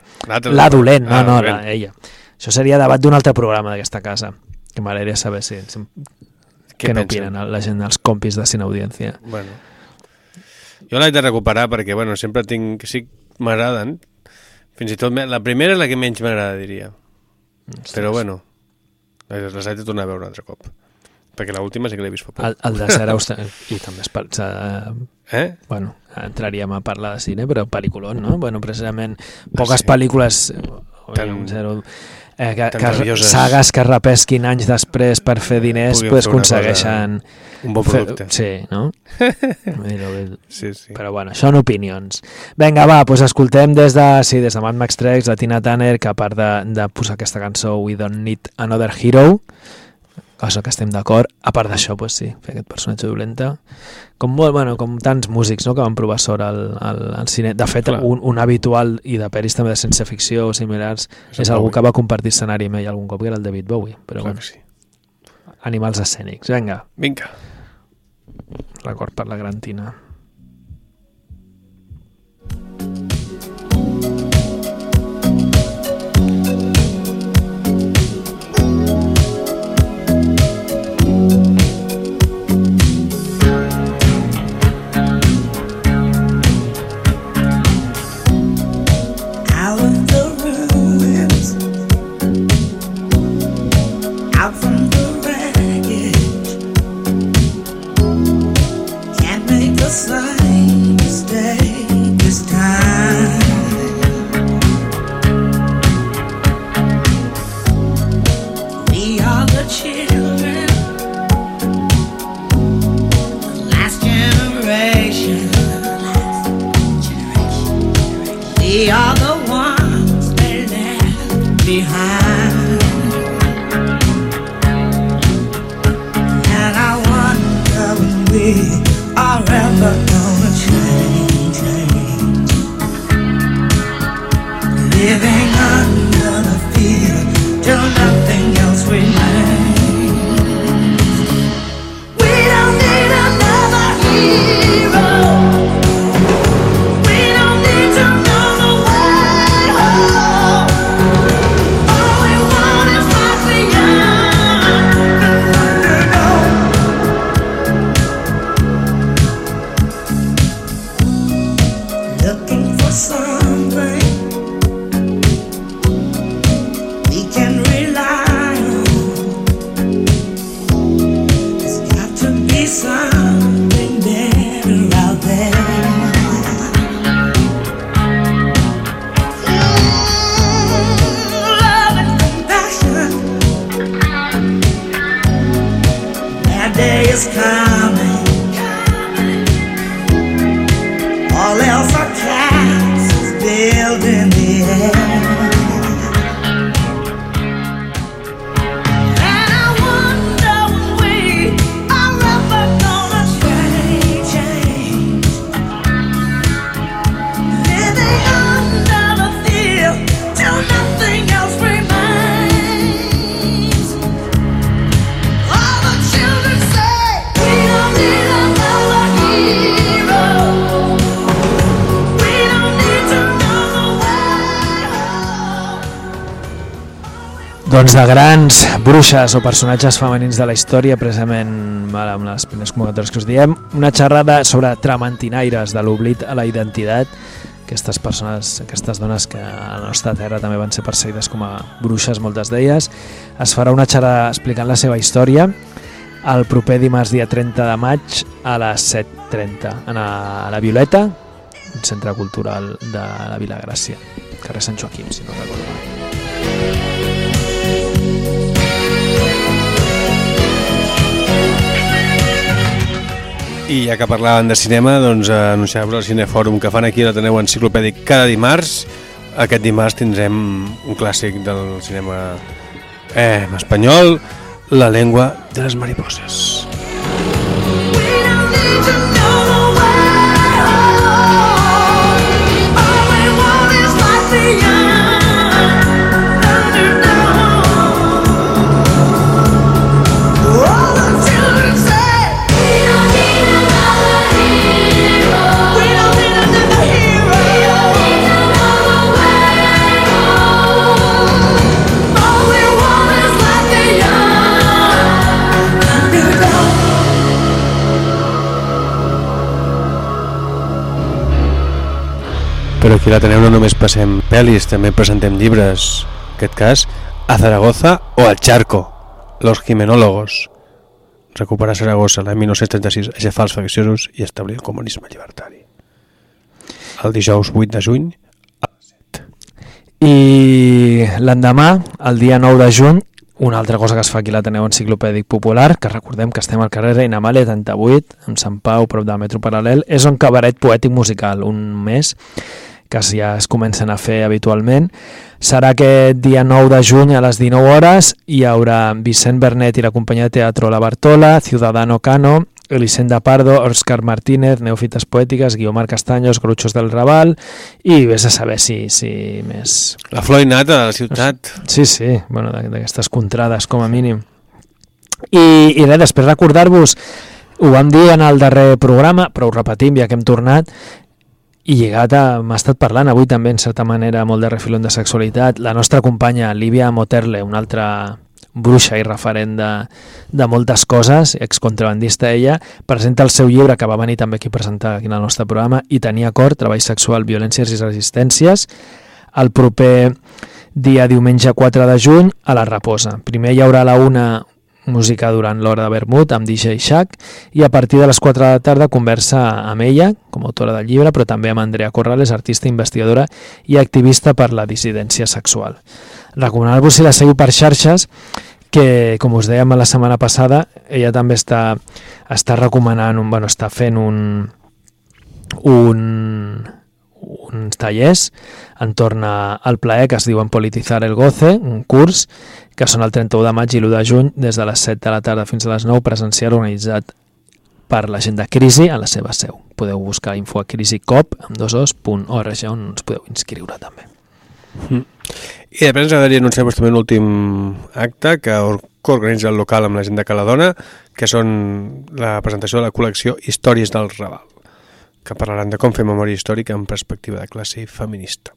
La dolent. no, Ah, no, la, ella. Això seria debat d'un altre programa d'aquesta casa, que m'agradaria saber si, si Què pensen? n'opinen la gent, els compis de Cine Audiència. Bueno. Jo l'haig de recuperar perquè, bueno, sempre tinc... Que sí, m'agraden. Fins i tot, la primera és la que menys m'agrada, diria. Però, bueno, les, haig de tornar a veure un altre cop. Perquè l'última sí que l'he vist fa poc. El, el de Ser Auster... I també es par... Eh? Bueno, entraríem a parlar de cine, però pel·lículon, no? Bueno, precisament, poques sí. pel·lícules... Tan, zero, eh, que, que sagues que repesquin anys després per fer diners, Puguin pues, fer aconsegueixen... cosa- un bon producte. sí, no? Mira, bé. Sí, sí. Però bueno, són opinions. Vinga, va, doncs escoltem des de, sí, des de Mad Max 3, la Tina Turner, que a part de, de posar aquesta cançó We Don't Need Another Hero, cosa que estem d'acord, a part d'això, pues sí, fer aquest personatge dolenta, com, bueno, com tants músics no, que van provar sort al, al, al cine. De fet, Clar. un, un habitual, i de peris també de ciència ficció o similars, És és, algú Bowie. que va compartir escenari amb ell algun cop, que era el David Bowie. Però Clar bueno, sí. animals escènics. Vinga, Vinga. record per la gran Doncs de grans bruixes o personatges femenins de la història, precisament amb les primeres convocatòries que us diem, una xerrada sobre tramantinaires de l'oblit a la identitat, aquestes persones, aquestes dones que a la nostra terra també van ser perseguides com a bruixes, moltes d'elles. Es farà una xerrada explicant la seva història el proper dimarts dia 30 de maig a les 7.30 a la, a la Violeta, un centre cultural de la Vila Gràcia, carrer Sant Joaquim, si no recordo I ja que parlaven de cinema, doncs eh, anunciar-vos el Cinefòrum que fan aquí a l'Ateneu Enciclopèdic cada dimarts. Aquest dimarts tindrem un clàssic del cinema eh, espanyol, La llengua de les mariposas. Però aquí la teniu no només passem pel·lis, també presentem llibres. En aquest cas, a Zaragoza o al Charco, Los Jimenólogos. Recuperar Saragossa l'any 1936, aixafar els facciosos i establir el comunisme llibertari. El dijous 8 de juny, I l'endemà, el dia 9 de juny, una altra cosa que es fa aquí a l'Ateneu Enciclopèdic Popular, que recordem que estem al carrer Reina Amàlia 38, en Sant Pau, prop del metro paral·lel, és un cabaret poètic musical, un mes que ja es comencen a fer habitualment. Serà aquest dia 9 de juny a les 19 hores. Hi haurà Vicent Bernet i la companyia de teatre La Bartola, Ciudadano Cano, Elisenda Pardo, Òscar Martínez, Neofites Poètiques, Guiomar Castaños, Gruchos del Raval i vés a saber si, si més... la flor innata de la ciutat. Sí, sí, bueno, d'a- d'aquestes contrades com a mínim. I, i res, després recordar-vos, ho vam dir en el darrer programa, però ho repetim ja que hem tornat, i lligat a... m'ha estat parlant avui també, en certa manera, molt de refilón de sexualitat, la nostra companya Lívia Moterle, una altra bruixa i referent de, de moltes coses, excontrabandista ella, presenta el seu llibre, que va venir també aquí a presentar aquí en el nostre programa, i tenia acord, treball sexual, violències i resistències, el proper dia diumenge 4 de juny a la Raposa. Primer hi haurà a la una música durant l'hora de vermut amb DJ Shack i a partir de les 4 de la tarda conversa amb ella, com a autora del llibre, però també amb Andrea Corrales, artista, investigadora i activista per la dissidència sexual. Recomanar-vos si la seguiu per xarxes que, com us dèiem la setmana passada, ella també està, està recomanant, un, bueno, està fent un, un, uns tallers entorn al plaer que es diuen Politizar el Goce, un curs que són el 31 de maig i l'1 de juny des de les 7 de la tarda fins a les 9 presencial organitzat per la gent de Crisi a la seva seu. Podeu buscar info a crisicop amb dos os.org on us podeu inscriure també. Mm. I després ens agradaria anunciar-vos també un últim acte que organitza el local amb la gent de Caladona, que són la presentació de la col·lecció Històries del Raval, que parlaran de com fer memòria històrica en perspectiva de classe feminista.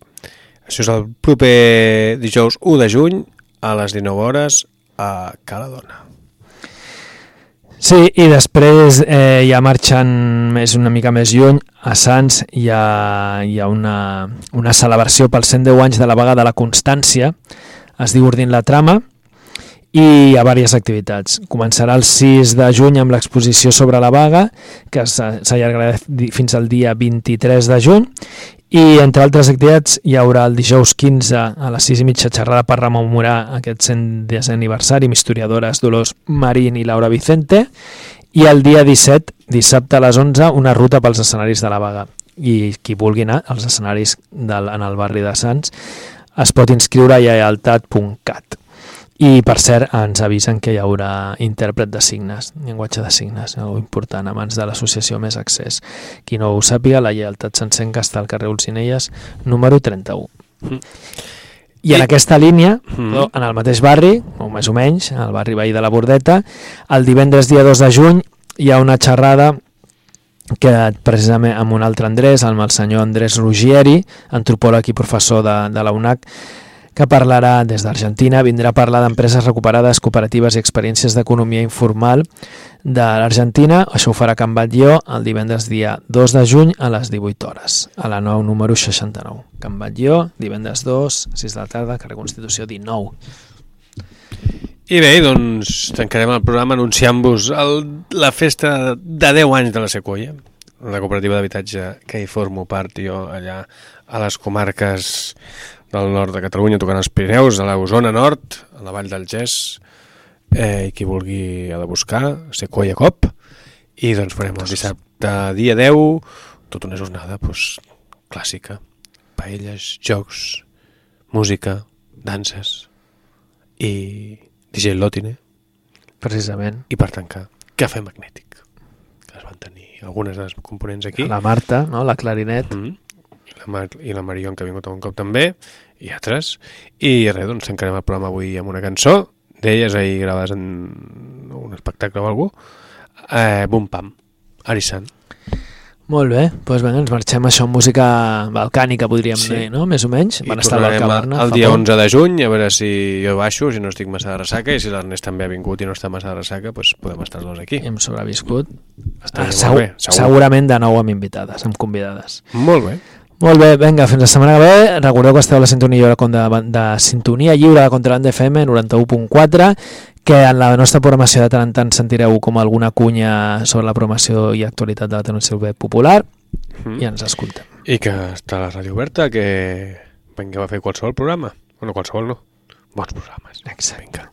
Això és el proper dijous 1 de juny a les 19 hores a Caladona. Sí, i després, eh, ja marxant més una mica més lluny, a Sants hi ha, hi ha una, una celebració pels 110 anys de la vaga de la Constància, es diu Ordint la Trama, i hi ha diverses activitats. Començarà el 6 de juny amb l'exposició sobre la vaga, que s'allargarà fins al dia 23 de juny, i entre altres activitats hi haurà el dijous 15 a les 6 i mitja xerrada per rememorar aquest 110è aniversari amb historiadores Dolors Marín i Laura Vicente i el dia 17, dissabte a les 11, una ruta pels escenaris de la vaga. I qui vulgui anar als escenaris del, en el barri de Sants es pot inscriure a lleialtat.cat. I, per cert, ens avisen que hi haurà intèrpret de signes, llenguatge de signes, una important, a mans de l'associació Més Accés. Qui no ho sàpiga, la lleialtat s'encén que està al carrer Olzinelles, número 31. Mm. I en aquesta línia, Mm. en el mateix barri, o més o menys, al barri veí de la Bordeta, el divendres dia 2 de juny hi ha una xerrada que precisament amb un altre Andrés, amb el senyor Andrés Ruggieri, antropòleg i professor de, de la UNAC, que parlarà des d'Argentina, vindrà a parlar d'empreses recuperades, cooperatives i experiències d'economia informal de l'Argentina. Això ho farà Can Batlló el divendres dia 2 de juny a les 18 hores, a la 9 número 69. Can Batlló, divendres 2, 6 de la tarda, carrer Constitució 19. I bé, doncs tancarem el programa anunciant-vos la festa de 10 anys de la Sequoia, la cooperativa d'habitatge que hi formo part jo allà a les comarques del nord de Catalunya, tocant els Pirineus, a la Osona Nord, a la Vall del Gès, eh, i qui vulgui ha de buscar, Sequoia Cop, i doncs farem el dissabte dia 10, tota una jornada doncs, clàssica, paelles, jocs, música, danses i DJ Lotine Precisament. i per tancar cafè magnètic que es van tenir algunes de les components aquí La Marta, no? la clarinet. mm. I, la Mar i la Marion que ha vingut un cop també i altres i res, doncs tancarem el programa avui amb una cançó d'elles ahir gravades en un espectacle o cosa eh, Bum Pam, Arisan Molt bé, doncs vinga, ens marxem això amb música balcànica, podríem Sí. dir, no? Més o menys. I Van estar al tornarem Barcabarna. el dia poc. 11 de juny, a veure si jo baixo, si no estic massa de ressaca, i si l'Ernest també ha vingut i no està massa de ressaca, doncs podem estar els dos aquí. Hem sobreviscut. Ah, segur, bé, segur. Segurament de nou amb invitades, amb convidades. Molt bé. Molt bé, vinga, fins la setmana que ve. Recordeu que esteu a la sintonia lliure de, de sintonia lliure de Contraband FM 91.4 que en la nostra programació de tant en tant sentireu com alguna cunya sobre la programació i actualitat de la televisió popular Mhm. i ens escoltem. I que està la ràdio oberta, que vingueu a fer qualsevol programa. Bueno, qualsevol no. Bons programes. Exacte. Vinga,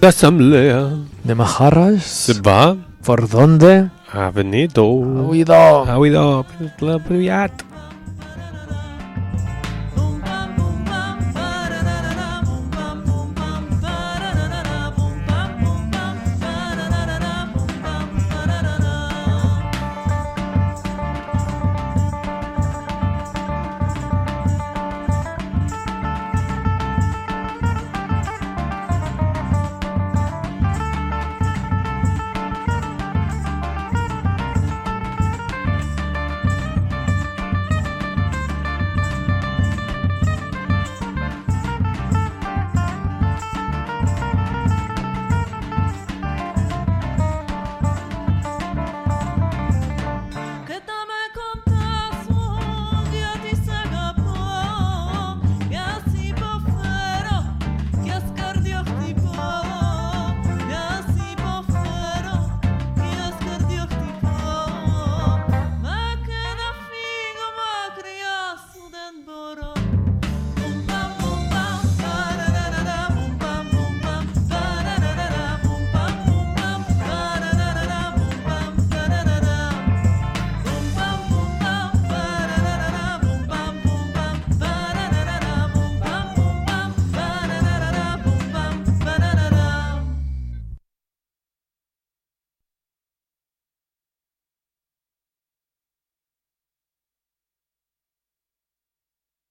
L'assemblea De Maharras, va ¿por dónde? ha venido. Ha huido. Ha huido. La privat.